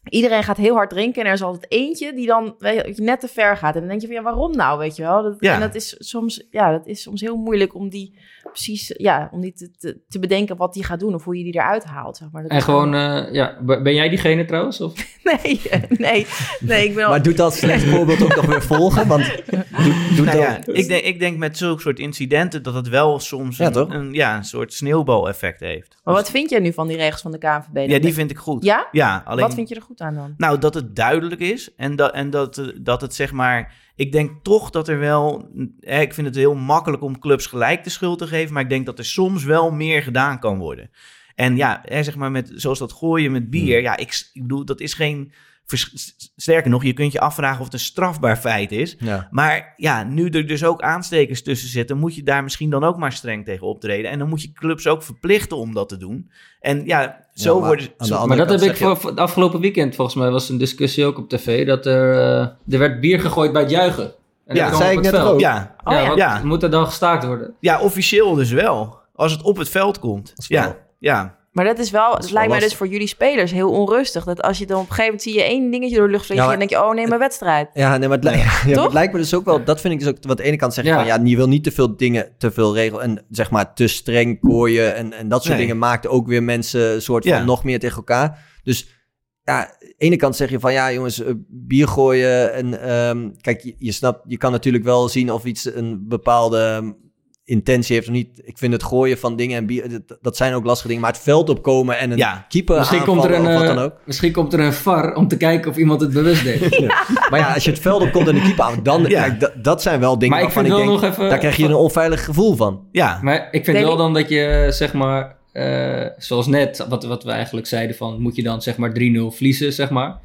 Iedereen gaat heel hard drinken en er is altijd eentje die dan weet je, net te ver gaat. En dan denk je van ja, waarom nou, weet je wel? Dat, Ja. En dat is, soms, ja, dat is soms heel moeilijk om die precies, ja, om die te, te, te bedenken wat die gaat doen of hoe je die eruit haalt. Zeg maar. Dat En gewoon, eh, ja, ben jij diegene trouwens? Of? Nee, nee, nee, ik ben al- Maar doet dat slecht voorbeeld ook nog weer volgen? Want doet, doet Nou dat... ja, ik, denk, ik denk met zulke soort incidenten dat het wel soms Ja, een, een, ja, een soort sneeuwbaleffect heeft. Maar wat vind jij nu van die regels van de KNVB? Ja, die vind ik goed. Ja? Ja, alleen... Wat vind je er goed aan dan? Nou, dat het duidelijk is en dat, en dat, eh, dat het zeg maar. Ik denk toch dat er wel. Hè, ik vind het heel makkelijk om clubs gelijk de schuld te geven, maar ik denk dat er soms wel meer gedaan kan worden. En ja, hè, zeg maar met zoals dat gooien met bier. Ja, ik, bedoel, dat is geen. Sterker nog, je kunt je afvragen of het een strafbaar feit is. Ja. Maar ja, nu er dus ook aanstekers tussen zitten, moet je daar misschien dan ook maar streng tegen optreden. En dan moet je clubs ook verplichten om dat te doen. En ja, zo Ja, maar worden. aan de zo- andere Maar dat heb ik voor, voor het afgelopen weekend, volgens mij was een discussie ook op tv, dat er, eh, er werd bier gegooid bij het juichen. En Ja, dat zei ik net veld. ook. ja, Oh, ja. wat- Ja. Moet er dan gestaakt worden? Ja, officieel dus wel. Als het op het veld komt. Ja, ja. Maar dat is wel, dat is lijkt mij dus voor jullie spelers heel onrustig. Dat als je dan op een gegeven moment zie je één dingetje door de lucht vliegen Ja, en dan denk je, oh nee, mijn wedstrijd. Ja, nee, maar het, lijkt, ja, maar Toch? het lijkt me dus ook wel... Dat vind ik dus ook... Wat aan de ene kant zeg je Ja. van... Ja, je wil niet te veel dingen, te veel regelen... En zeg maar te streng gooien en, en dat soort Nee. dingen... maakt ook weer mensen een soort van Ja. nog meer tegen elkaar. Dus ja, aan de ene kant zeg je van... Ja, jongens, eh, bier gooien en... ehm, kijk, je, je snapt... Je kan natuurlijk wel zien of iets een bepaalde... intentie heeft of niet. Ik vind het gooien van dingen en bier... Dat, zijn ook lastige dingen. Maar het veld opkomen en een Ja. keeper Misschien komt, er een, of wat eh, dan ook. misschien komt er een VAR om te kijken of iemand het bewust deed. Maar ja, als je het veld opkomt en de keeper aan, dan... Ja. Kijk, dat, zijn wel dingen Maar ik waarvan vind ik wel denk... nog even... Daar krijg je een onveilig gevoel van. Ja, Maar ik vind wel dan dat je, zeg maar, eh, zoals net, wat, wat we eigenlijk zeiden van, moet je dan zeg maar 3-0 verliezen, zeg maar.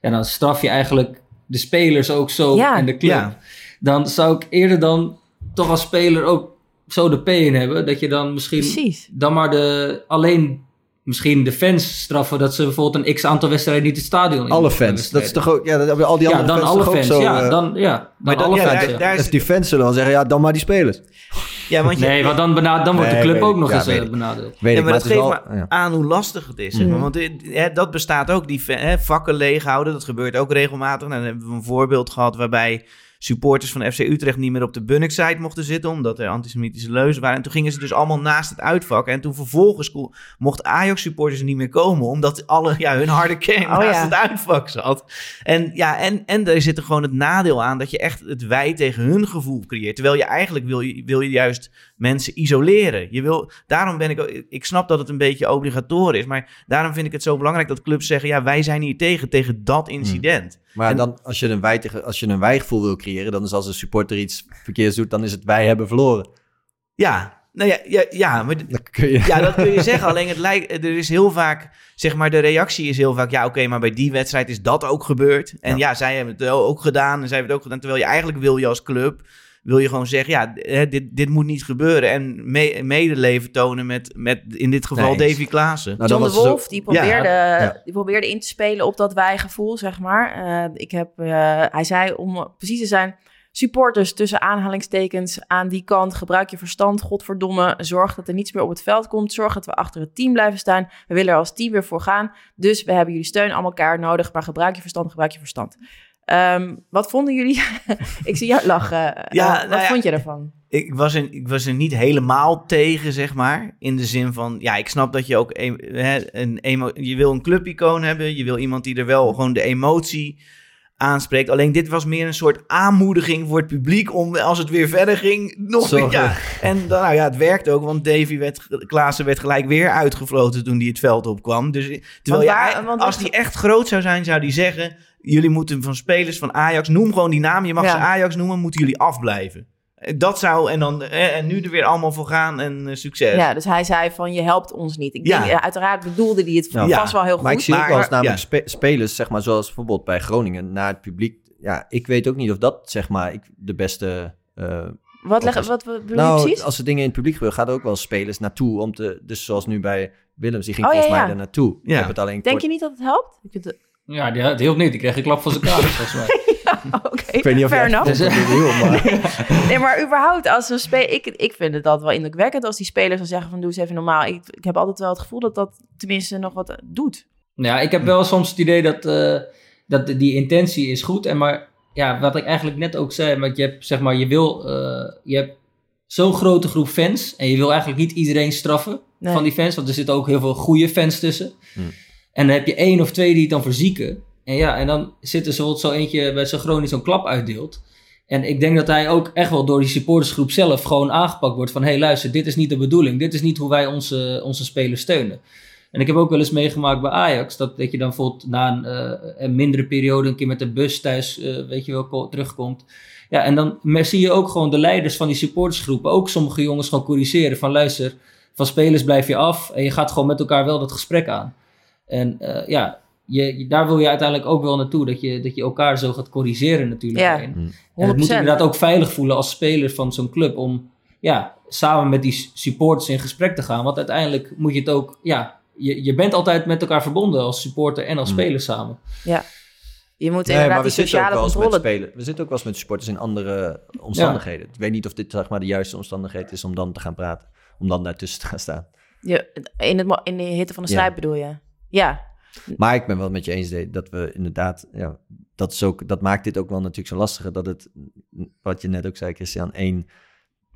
En dan straf je eigenlijk de spelers ook zo Ja. en de club. Ja. Dan zou ik eerder dan toch als speler ook zo de P in hebben, dat je dan misschien Precies. dan maar de, alleen misschien de fans straffen dat ze bijvoorbeeld een x aantal wedstrijden niet het stadion in Alle fans. Dat is toch ook... Ja, dat hebben al die Ja, andere dan fans alle fans. zo... ja, eh, dan, ja, dan Maar dan- alle ja, fans. daar- ja. daar- dus die fans zullen wel zeggen, ja, dan maar die spelers. ja, want je, Nee, want dan, bena- dan wordt de club weet ook ik. nog Ja, eens weet eh, ik. benadeeld. Weet ja, ik, maar maar dat het is geeft wel... ja. aan hoe lastig het is. zeg maar. Mhm. Want hè, dat bestaat ook, die hè, vakken leeghouden. Dat gebeurt ook regelmatig. Nou, dan hebben we een voorbeeld gehad waarbij supporters van FC Utrecht niet meer op de Bunnik-site mochten zitten, omdat er antisemitische leuzen waren. En toen gingen ze dus allemaal naast het uitvak. En toen vervolgens mochten Ajax-supporters niet meer komen, omdat alle, ja, hun harde kern Oh, naast ja. het uitvak zat. En, ja, en, en er zit er gewoon het nadeel aan dat je echt het wij tegen hun gevoel creëert. Terwijl je eigenlijk wil je, wil je juist mensen isoleren. Je wil, daarom ben ik, ik snap dat het een beetje obligatorisch is, maar daarom vind ik het zo belangrijk dat clubs zeggen, ja, wij zijn hier tegen, tegen dat incident. Maar En- dan, als je, een wij tegen, als je een wijgevoel wil creëren, dan is als een supporter iets verkeerds doet, dan is het wij hebben verloren. Ja, nou ja, ja, ja maar Dan kun je... Ja, dat kun je zeggen. Alleen het lijkt, er is heel vaak, zeg maar, de reactie is heel vaak, ja, oké, maar bij die wedstrijd is dat ook gebeurd. En ja. zij hebben het ook gedaan en zij hebben het ook gedaan. Terwijl je eigenlijk wil je als club, wil je gewoon zeggen, ja, hè, dit, dit moet niet gebeuren. En me- medeleven tonen met, met, in dit geval, Nee. Davy Klaassen. Nou, John de Wolf, die, probeerde, ja. die probeerde in te spelen op dat wij-gevoel, zeg maar. Eh, ik heb, eh, hij zei, om precies te zijn, supporters tussen aanhalingstekens aan die kant. Gebruik je verstand, godverdomme. Zorg dat er niets meer op het veld komt. Zorg dat we achter het team blijven staan. We willen er als team weer voor gaan. Dus we hebben jullie steun allemaal elkaar nodig. Maar gebruik je verstand, gebruik je verstand. Ehm, wat vonden jullie? ik zie jou lachen. Ja, Eh, wat nou ja, vond je ervan? Ik was, er, ik was er niet helemaal tegen, zeg maar. In de zin van, ja, ik snap dat je ook een, hè, een emo, je wil een clubicoon hebben. Je wil iemand die er wel gewoon de emotie aanspreekt. Alleen dit was meer een soort aanmoediging voor het publiek om als het weer verder ging nog Zo. ja. En dan, nou ja, het werkte ook, want Davy werd, Klaassen werd gelijk weer uitgefloten toen hij het veld opkwam. Dus terwijl waar- want als wat- die echt groot zou zijn, zou die zeggen: jullie moeten van spelers van Ajax, noem gewoon die naam. Je mag Ja. ze Ajax noemen, moeten jullie afblijven. Eh, Dat zou, en, dan, eh, en nu er weer allemaal voor gaan en eh, succes. Ja, dus hij zei van je helpt ons niet. Ik Ja. denk, uiteraard bedoelde hij het Ja. vast wel heel goed. Maar ik zie ook maar- wel eens namelijk ja. spe- spelers, zeg maar, zoals bijvoorbeeld bij Groningen, naar het publiek ja, ik weet ook niet of dat, zeg maar, ik, de beste... eh, Wat, leg, als- wat, wat bedoel je nou, precies? als er dingen in het publiek gebeuren, gaan er ook wel spelers naartoe om te... Dus zoals nu bij Willems, die ging Oh, ja, volgens mij daar naartoe. Ja. Ik heb het alleen Denk kort- je niet dat het helpt? Ik vind het... Ja, die, het hielp niet. Die kreeg een klap van zijn kaders, volgens mij. Oké, Ik weet niet of je fair echt dat dit heel, maar... Nee, maar überhaupt, als een spe ik, ik vind het altijd wel indrukwekkend als die spelers dan zeggen van doe eens even normaal. Ik, ik heb altijd wel het gevoel dat dat tenminste nog wat doet. Nou ja, ik heb wel soms het idee dat, eh, dat die intentie is goed. En maar ja, wat ik eigenlijk net ook zei, want je hebt zeg maar, je wil, eh, je hebt zo'n grote groep fans en je wil eigenlijk niet iedereen straffen Nee. van die fans, want er zitten ook heel veel goede fans tussen. Hmm. En dan heb je één of twee die het dan verzieken. En ja, en dan zit er bijvoorbeeld zo eentje bij zo'n Groningen zo'n klap uitdeelt. En ik denk dat hij ook echt wel door die supportersgroep zelf gewoon aangepakt wordt van... hé hey, luister, dit is niet de bedoeling. Dit is niet hoe wij onze, onze spelers steunen. En ik heb ook wel eens meegemaakt bij Ajax... dat, dat je dan bijvoorbeeld na een, eh, een mindere periode... een keer met de bus thuis, eh, weet je wel, ko- terugkomt. Ja, en dan zie je ook gewoon de leiders van die supportersgroepen... ook sommige jongens gewoon corrigeren van... luister, van spelers blijf je af... en je gaat gewoon met elkaar wel dat gesprek aan. En eh, ja, je, je- daar wil je uiteindelijk ook wel naartoe. Dat je, dat je elkaar zo gaat corrigeren natuurlijk. Ja. En, 100%. en het moet inderdaad ook veilig voelen als speler van zo'n club. Om ja, samen met die supporters in gesprek te gaan. Want uiteindelijk moet je het ook... Ja, je, je bent altijd met elkaar verbonden als supporter en als Mm. speler samen. Je moet Nee, inderdaad maar we die zitten ook sociale wel eens met controle... spelen. We zitten ook wel eens met supporters in andere omstandigheden. Ik weet niet of dit zeg maar de juiste omstandigheid is om dan te gaan praten. Om dan daartussen te gaan staan. Je, in, het, in de hitte van de Ja. strijd bedoel je? Ja, Maar ik ben wel met je eens dat we inderdaad, ja, dat, is ook, dat maakt dit ook wel natuurlijk zo lastiger. Dat het, wat je net ook zei, Christian, één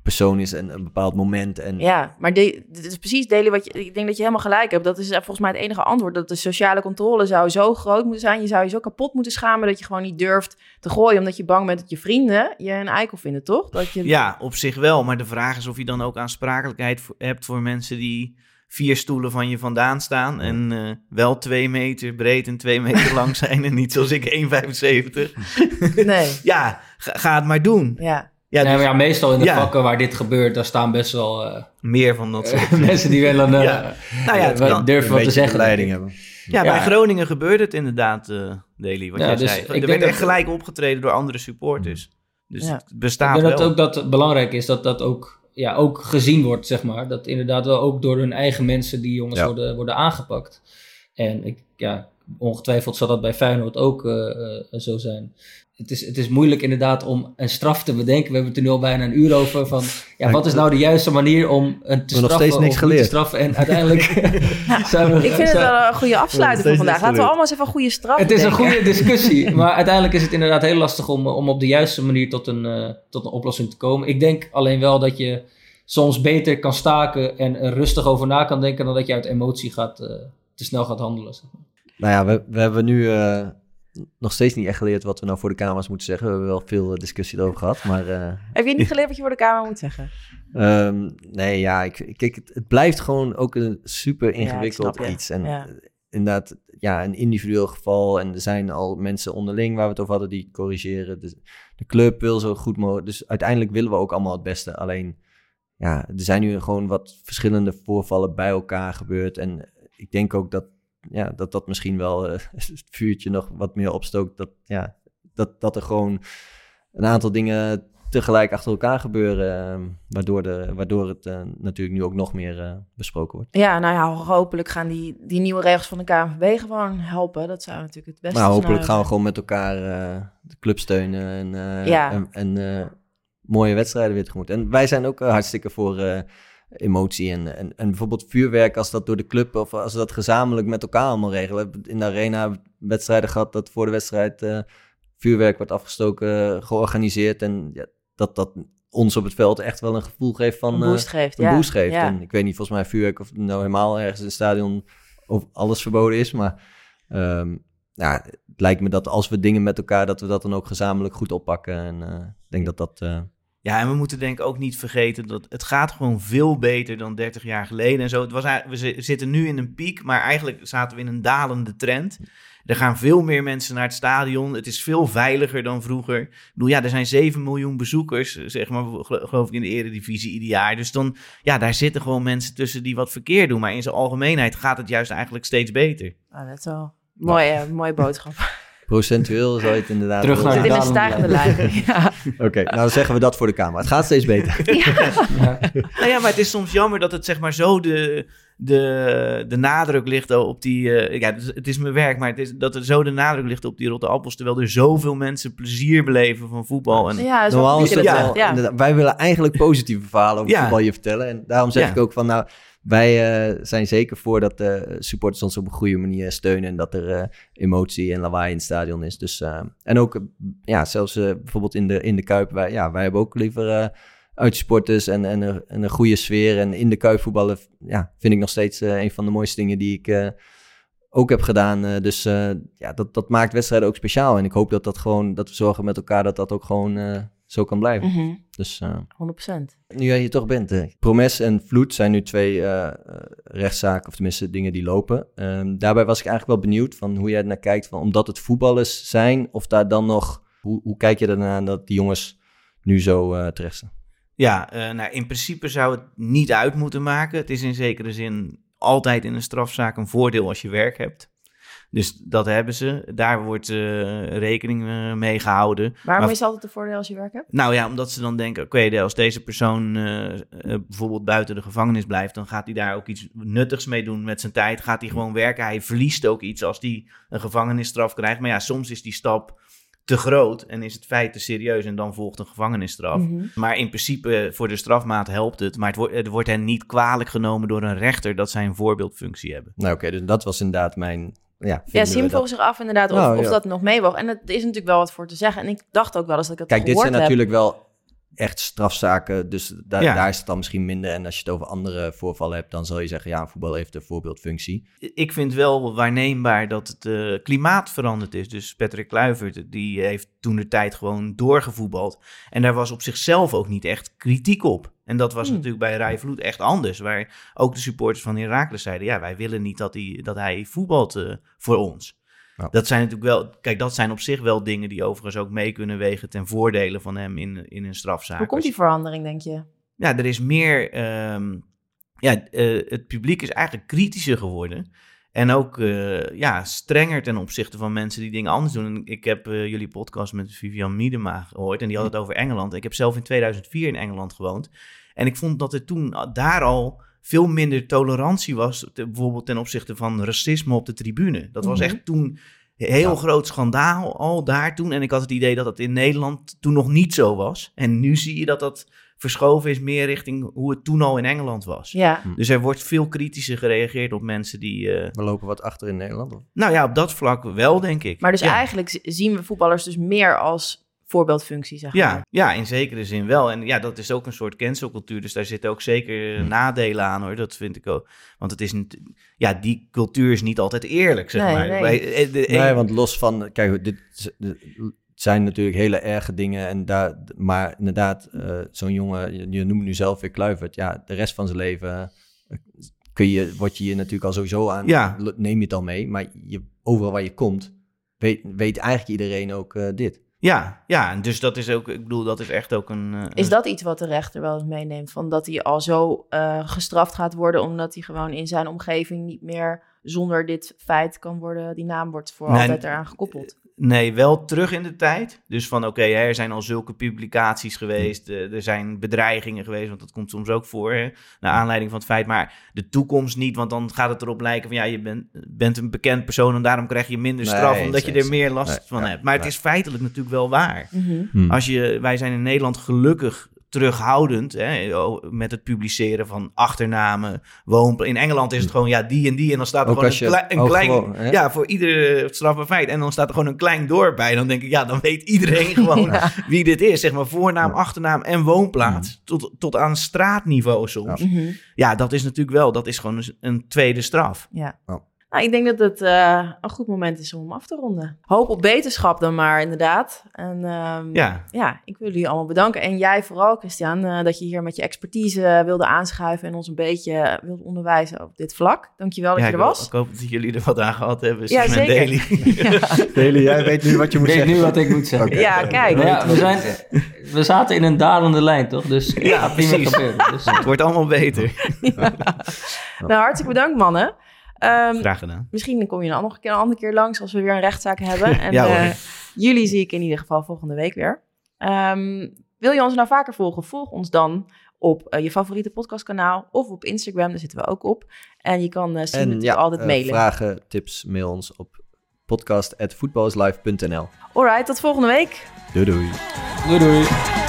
persoon is en een bepaald moment. En ja. maar dit is precies, Deli, wat je, ik denk dat je helemaal gelijk hebt. Dat is volgens mij het enige antwoord. Dat de sociale controle zou zo groot moeten zijn. Je zou je zo kapot moeten schamen dat je gewoon niet durft te gooien. Omdat je bang bent dat je vrienden je een eikel vinden, toch? Dat je, Ja, op zich wel. Maar de vraag is of je dan ook aansprakelijkheid hebt voor mensen die vier stoelen van je vandaan staan. En eh, wel twee meter breed en twee meter lang zijn. En niet zoals ik 1,75. Nee, Ja, ga, ga het maar doen. ja. Ja, dus maar ja, meestal in de Ja. vakken waar dit gebeurt, daar staan best wel eh, meer van dat soort. mensen die willen uh, Ja. Nou ja, het kan. durven een wat te zeggen. leiding denk ik. hebben. Ja, bij. Groningen gebeurde het inderdaad, eh Daily, wat Ja, jij dus zei. ik Er denk werd echt gelijk opgetreden door andere supporters. Dus Ja. het Ik bestaat denk wel. dat ook dat belangrijk is dat dat ook, ja, ook gezien wordt, zeg maar. Dat inderdaad wel ook door hun eigen mensen die jongens Ja. worden, worden aangepakt. En ik, ja, ongetwijfeld zal dat bij Feyenoord ook eh, eh, zo zijn. Het is, het is moeilijk inderdaad om een straf te bedenken. We hebben het er nu al bijna een uur over. Van, ja, wat is nou de juiste manier om een te We nog straffen steeds niks of niet te geleerd. straffen? En uiteindelijk zijn we... Ik vind het wel een goede afsluiting voor vandaag. Laten we geleerd. allemaal eens even een goede straf Het is een goede discussie, maar uiteindelijk is het inderdaad heel lastig om, om op de juiste manier tot een, eh, tot een oplossing te komen. Ik denk alleen wel dat je soms beter kan staken en er rustig over na kan denken dan dat je uit emotie gaat, eh, te snel gaat handelen. Zeg maar. Nou ja, we, we hebben nu eh, nog steeds niet echt geleerd wat we nou voor de camera's moeten zeggen. We hebben wel veel eh, discussie erover gehad, maar... eh, Heb je niet geleerd wat je voor de kamer moet zeggen? Ehm, nee, ja, ik, kijk, het, het blijft gewoon ook een super ik ingewikkeld je. iets. En Ja. eh, inderdaad, ja, een individueel geval. En er zijn al mensen onderling waar we het over hadden die corrigeren. Dus de club wil zo goed mogelijk. Dus uiteindelijk willen we ook allemaal het beste. Alleen, ja, er zijn nu gewoon wat verschillende voorvallen bij elkaar gebeurd. En ik denk ook dat ja, dat, dat misschien wel eh, het vuurtje nog wat meer opstookt. Dat, ja, dat, dat er gewoon een aantal dingen tegelijk achter elkaar gebeuren. eh, waardoor, de, waardoor het eh, natuurlijk nu ook nog meer eh, besproken wordt. Ja, nou ja, hopelijk gaan die, die nieuwe regels van de KNVB gewoon helpen. Dat zou natuurlijk het beste Maar hopelijk gaan we gewoon met elkaar de club steunen en, Ja. en, en, mooie wedstrijden weer tegemoet. En wij zijn ook hartstikke voor emotie en, en, en bijvoorbeeld vuurwerk als dat door de club of als we dat gezamenlijk met elkaar allemaal regelen. In de arena wedstrijden gehad dat voor de wedstrijd eh, vuurwerk wordt afgestoken, georganiseerd en ja, dat dat ons op het veld echt wel een gevoel geeft van een eh, boost geeft. een ja. boost geeft. Ja. En ik weet niet, volgens mij vuurwerk of nou helemaal ergens in het stadion of alles verboden is. Maar ehm, ja, het lijkt me dat als we dingen met elkaar, dat we dat dan ook gezamenlijk goed oppakken. En eh, ik denk dat dat... eh, Ja, en we moeten denk ik ook niet vergeten dat het gaat gewoon veel beter dan 30 jaar geleden en zo. Het was, we zi- zitten nu in een piek, maar eigenlijk zaten we in een dalende trend. Er gaan veel meer mensen naar het stadion. Het is veel veiliger dan vroeger. Ik bedoel, ja, er zijn 7 miljoen bezoekers, zeg maar, gelo- geloof ik, in de eredivisie ieder jaar. Dus dan, ja, daar zitten gewoon mensen tussen die wat verkeerd doen. Maar in zijn algemeenheid gaat het juist eigenlijk steeds beter. Ah, dat is wel mooie, mooie boodschap. Procentueel zou je het inderdaad... Terug naar in een stijgende lijn. Ja. Oké, nou dan zeggen we dat voor de camera. Het gaat steeds beter. Ja. Nou ja, maar het is soms jammer dat het zeg maar zo de, de, de nadruk ligt op die... eh, ja, het is, het is mijn werk, maar het is, dat er zo de nadruk ligt op die rotte appels... terwijl er zoveel mensen plezier beleven van voetbal. En, Ja, zo Normaal is dat wel, wij willen eigenlijk positieve verhalen over Ja. voetbal je vertellen. En daarom zeg Ja. ik ook van, nou, wij eh, zijn zeker voor dat de supporters ons op een goede manier steunen. En dat er eh, emotie en lawaai in het stadion is. Dus, eh, en ook, eh, ja, zelfs eh, bijvoorbeeld in de, in de Kuip. Wij, ja, wij hebben ook liever eh uitsporters en, en, een- en een goede sfeer. En in de Kuip voetballen, ja, vind ik nog steeds eh, een van de mooiste dingen die ik... eh, ook heb gedaan. Eh, dus eh, ja, dat, dat maakt wedstrijden ook speciaal. En ik hoop dat dat gewoon, dat we zorgen met elkaar dat dat ook gewoon eh, zo kan blijven. Mhm, Dus eh, 100%. nu jij hier toch bent, eh, Promes en Vloed zijn nu twee eh, eh, rechtszaken, of tenminste dingen die lopen. Ehm, daarbij was ik eigenlijk wel benieuwd van hoe jij er naar kijkt, van, omdat het voetballers zijn, of daar dan nog, hoe, hoe kijk je ernaar dat die jongens nu zo eh terecht staan? Ja, eh, nou, in principe zou het niet uit moeten maken. Het is in zekere zin altijd in een strafzaak een voordeel als je werk hebt. Dus dat hebben ze. Daar wordt eh, rekening eh, mee gehouden. Waarom Maar- is het altijd een voordeel als je werk hebt? Nou ja, omdat ze dan denken, oké, als deze persoon eh, eh, bijvoorbeeld buiten de gevangenis blijft, dan gaat hij daar ook iets nuttigs mee doen met zijn tijd. Gaat hij gewoon werken. Hij verliest ook iets als hij een gevangenisstraf krijgt. Maar ja, soms is die stap te groot en is het feit te serieus en dan volgt een gevangenisstraf. Mhm. Maar in principe voor de strafmaat helpt het. Maar het, wordt het wordt hen niet kwalijk genomen door een rechter dat zij een voorbeeldfunctie hebben. Nou oké, dus dat was inderdaad mijn, ja, Ja, Sim we vroeg dat- zich af inderdaad of, Nou, of dat nog meewoog. En er is natuurlijk wel wat voor te zeggen. En ik dacht ook wel eens dat ik het Kijk, dit zijn heb. natuurlijk wel echt strafzaken, dus da- Ja. daar is het dan misschien minder. En als je het over andere voorvallen hebt, dan zal je zeggen, ja, voetbal heeft een voorbeeldfunctie. Ik vind wel waarneembaar dat het eh, klimaat veranderd is. Dus Patrick Kluivert, die heeft toen de tijd gewoon doorgevoetbald. En daar was op zichzelf ook niet echt kritiek op. En dat was Hmm. natuurlijk bij Rai Vloed echt anders. Waar ook de supporters van Heracles zeiden... ja, wij willen niet dat hij, dat hij voetbalt eh, voor ons. Dat zijn natuurlijk wel... Kijk, dat zijn op zich wel dingen die overigens ook mee kunnen wegen... ten voordele van hem in, in een strafzaak. Hoe komt die verandering, denk je? Ja, er is meer. ehm, ja, eh, het publiek is eigenlijk kritischer geworden. En ook eh, ja, strenger ten opzichte van mensen die dingen anders doen. En ik heb jullie podcast met Vivian Miedema gehoord. En die had het over Engeland. Ik heb zelf in 2004 in Engeland gewoond. En ik vond dat er toen daar al veel minder tolerantie was. te- bijvoorbeeld ten opzichte van racisme op de tribune. Dat was Mhm. echt toen een heel Ja. groot schandaal al daar toen. En ik had het idee dat dat in Nederland toen nog niet zo was. En nu zie je dat dat verschoven is meer richting hoe het toen al in Engeland was. Ja, Dus er wordt veel kritischer gereageerd op mensen die... eh, We lopen wat achter in Nederland. Of? nou ja, op dat vlak wel, denk ik. maar dus ja. eigenlijk zien we voetballers dus meer als voorbeeldfunctie, zeg Ja, maar. ja, in zekere zin wel. En ja, dat is ook een soort cancelcultuur. Dus daar zitten ook zeker Hm. nadelen aan hoor. Dat vind ik ook. Want het is niet. Ja, die cultuur is niet altijd eerlijk, zeg Nee, maar. nee. Wij- eh, de- Nee, want los van, kijk, dit zijn natuurlijk hele erge dingen. En daar, maar inderdaad, eh, zo'n jongen, je, je noemt nu zelf weer Kluivert. Ja, de rest van zijn leven eh, kun je, word je hier natuurlijk al sowieso aan, Ja. neem je het al mee. Maar je, overal waar je komt, weet, weet eigenlijk iedereen ook eh, dit. Ja, ja, en dus dat is ook. Ik bedoel, dat is echt ook een. eh, Is dat iets wat de rechter wel eens meeneemt? Van dat hij al zo eh, gestraft gaat worden, omdat hij gewoon in zijn omgeving niet meer zonder dit feit kan worden, die naam wordt voor Nee, altijd eraan gekoppeld. Nee, wel terug in de tijd. Dus van oké, er zijn al zulke publicaties geweest. eh, er zijn bedreigingen geweest, want dat komt soms ook voor. Hè, naar aanleiding van het feit. Maar de toekomst niet, want dan gaat het erop lijken van ja, je bent, bent een bekend persoon en daarom krijg je minder straf, omdat je er meer last Nee, van ja, hebt. Maar het is feitelijk natuurlijk wel waar. Mhm. Als je, wij zijn in Nederland gelukkig terughoudend hè, met het publiceren van achternamen, woonpla- In Engeland is het gewoon ja, die en die en dan staat er Ook gewoon een, klei- klein... gewoon, ja, voor ieder strafbaar feit. En dan staat er gewoon een klein dorp bij. Dan denk ik, ja, dan weet iedereen gewoon Ja. wie dit is. Zeg maar voornaam, Ja. achternaam en woonplaats. Tot, tot aan straatniveau soms. Ja. Mhm. dat is natuurlijk wel, dat is gewoon een, een tweede straf. Ja. Nou, ik denk dat het eh, een goed moment is om hem af te ronden. Hoop op beterschap dan maar, inderdaad. En ehm, Ja, ja, ik wil jullie allemaal bedanken. En jij vooral, Christian, eh, dat je hier met je expertise wilde aanschuiven en ons een beetje wilde onderwijzen op dit vlak. Dankjewel dat ja je er ik, was. ik hoop dat jullie er wat aan gehad hebben. Ja, zeker. Deli, jij weet nu wat je Ik moet weet zeggen. nu wat ik moet zeggen. Ja, kijk. Ja, we, zijn, we zaten in een dalende lijn, toch? Dus Ja, precies. Dus, Het wordt allemaal beter. Nou, hartstikke bedankt, mannen. Ehm, Graag gedaan. misschien kom je een, keer, een andere keer langs als we weer een rechtszaak hebben. En Ja, eh, jullie zie ik in ieder geval volgende week weer. Ehm, wil je ons nou vaker volgen? Volg ons dan op eh, je favoriete podcastkanaal of op Instagram. Daar zitten we ook op. En je kan uh, En ja, altijd eh, mailen. vragen, tips, mail ons op podcast.voetballislive.nl. Alright, tot volgende week. Doei doei. Doei doei.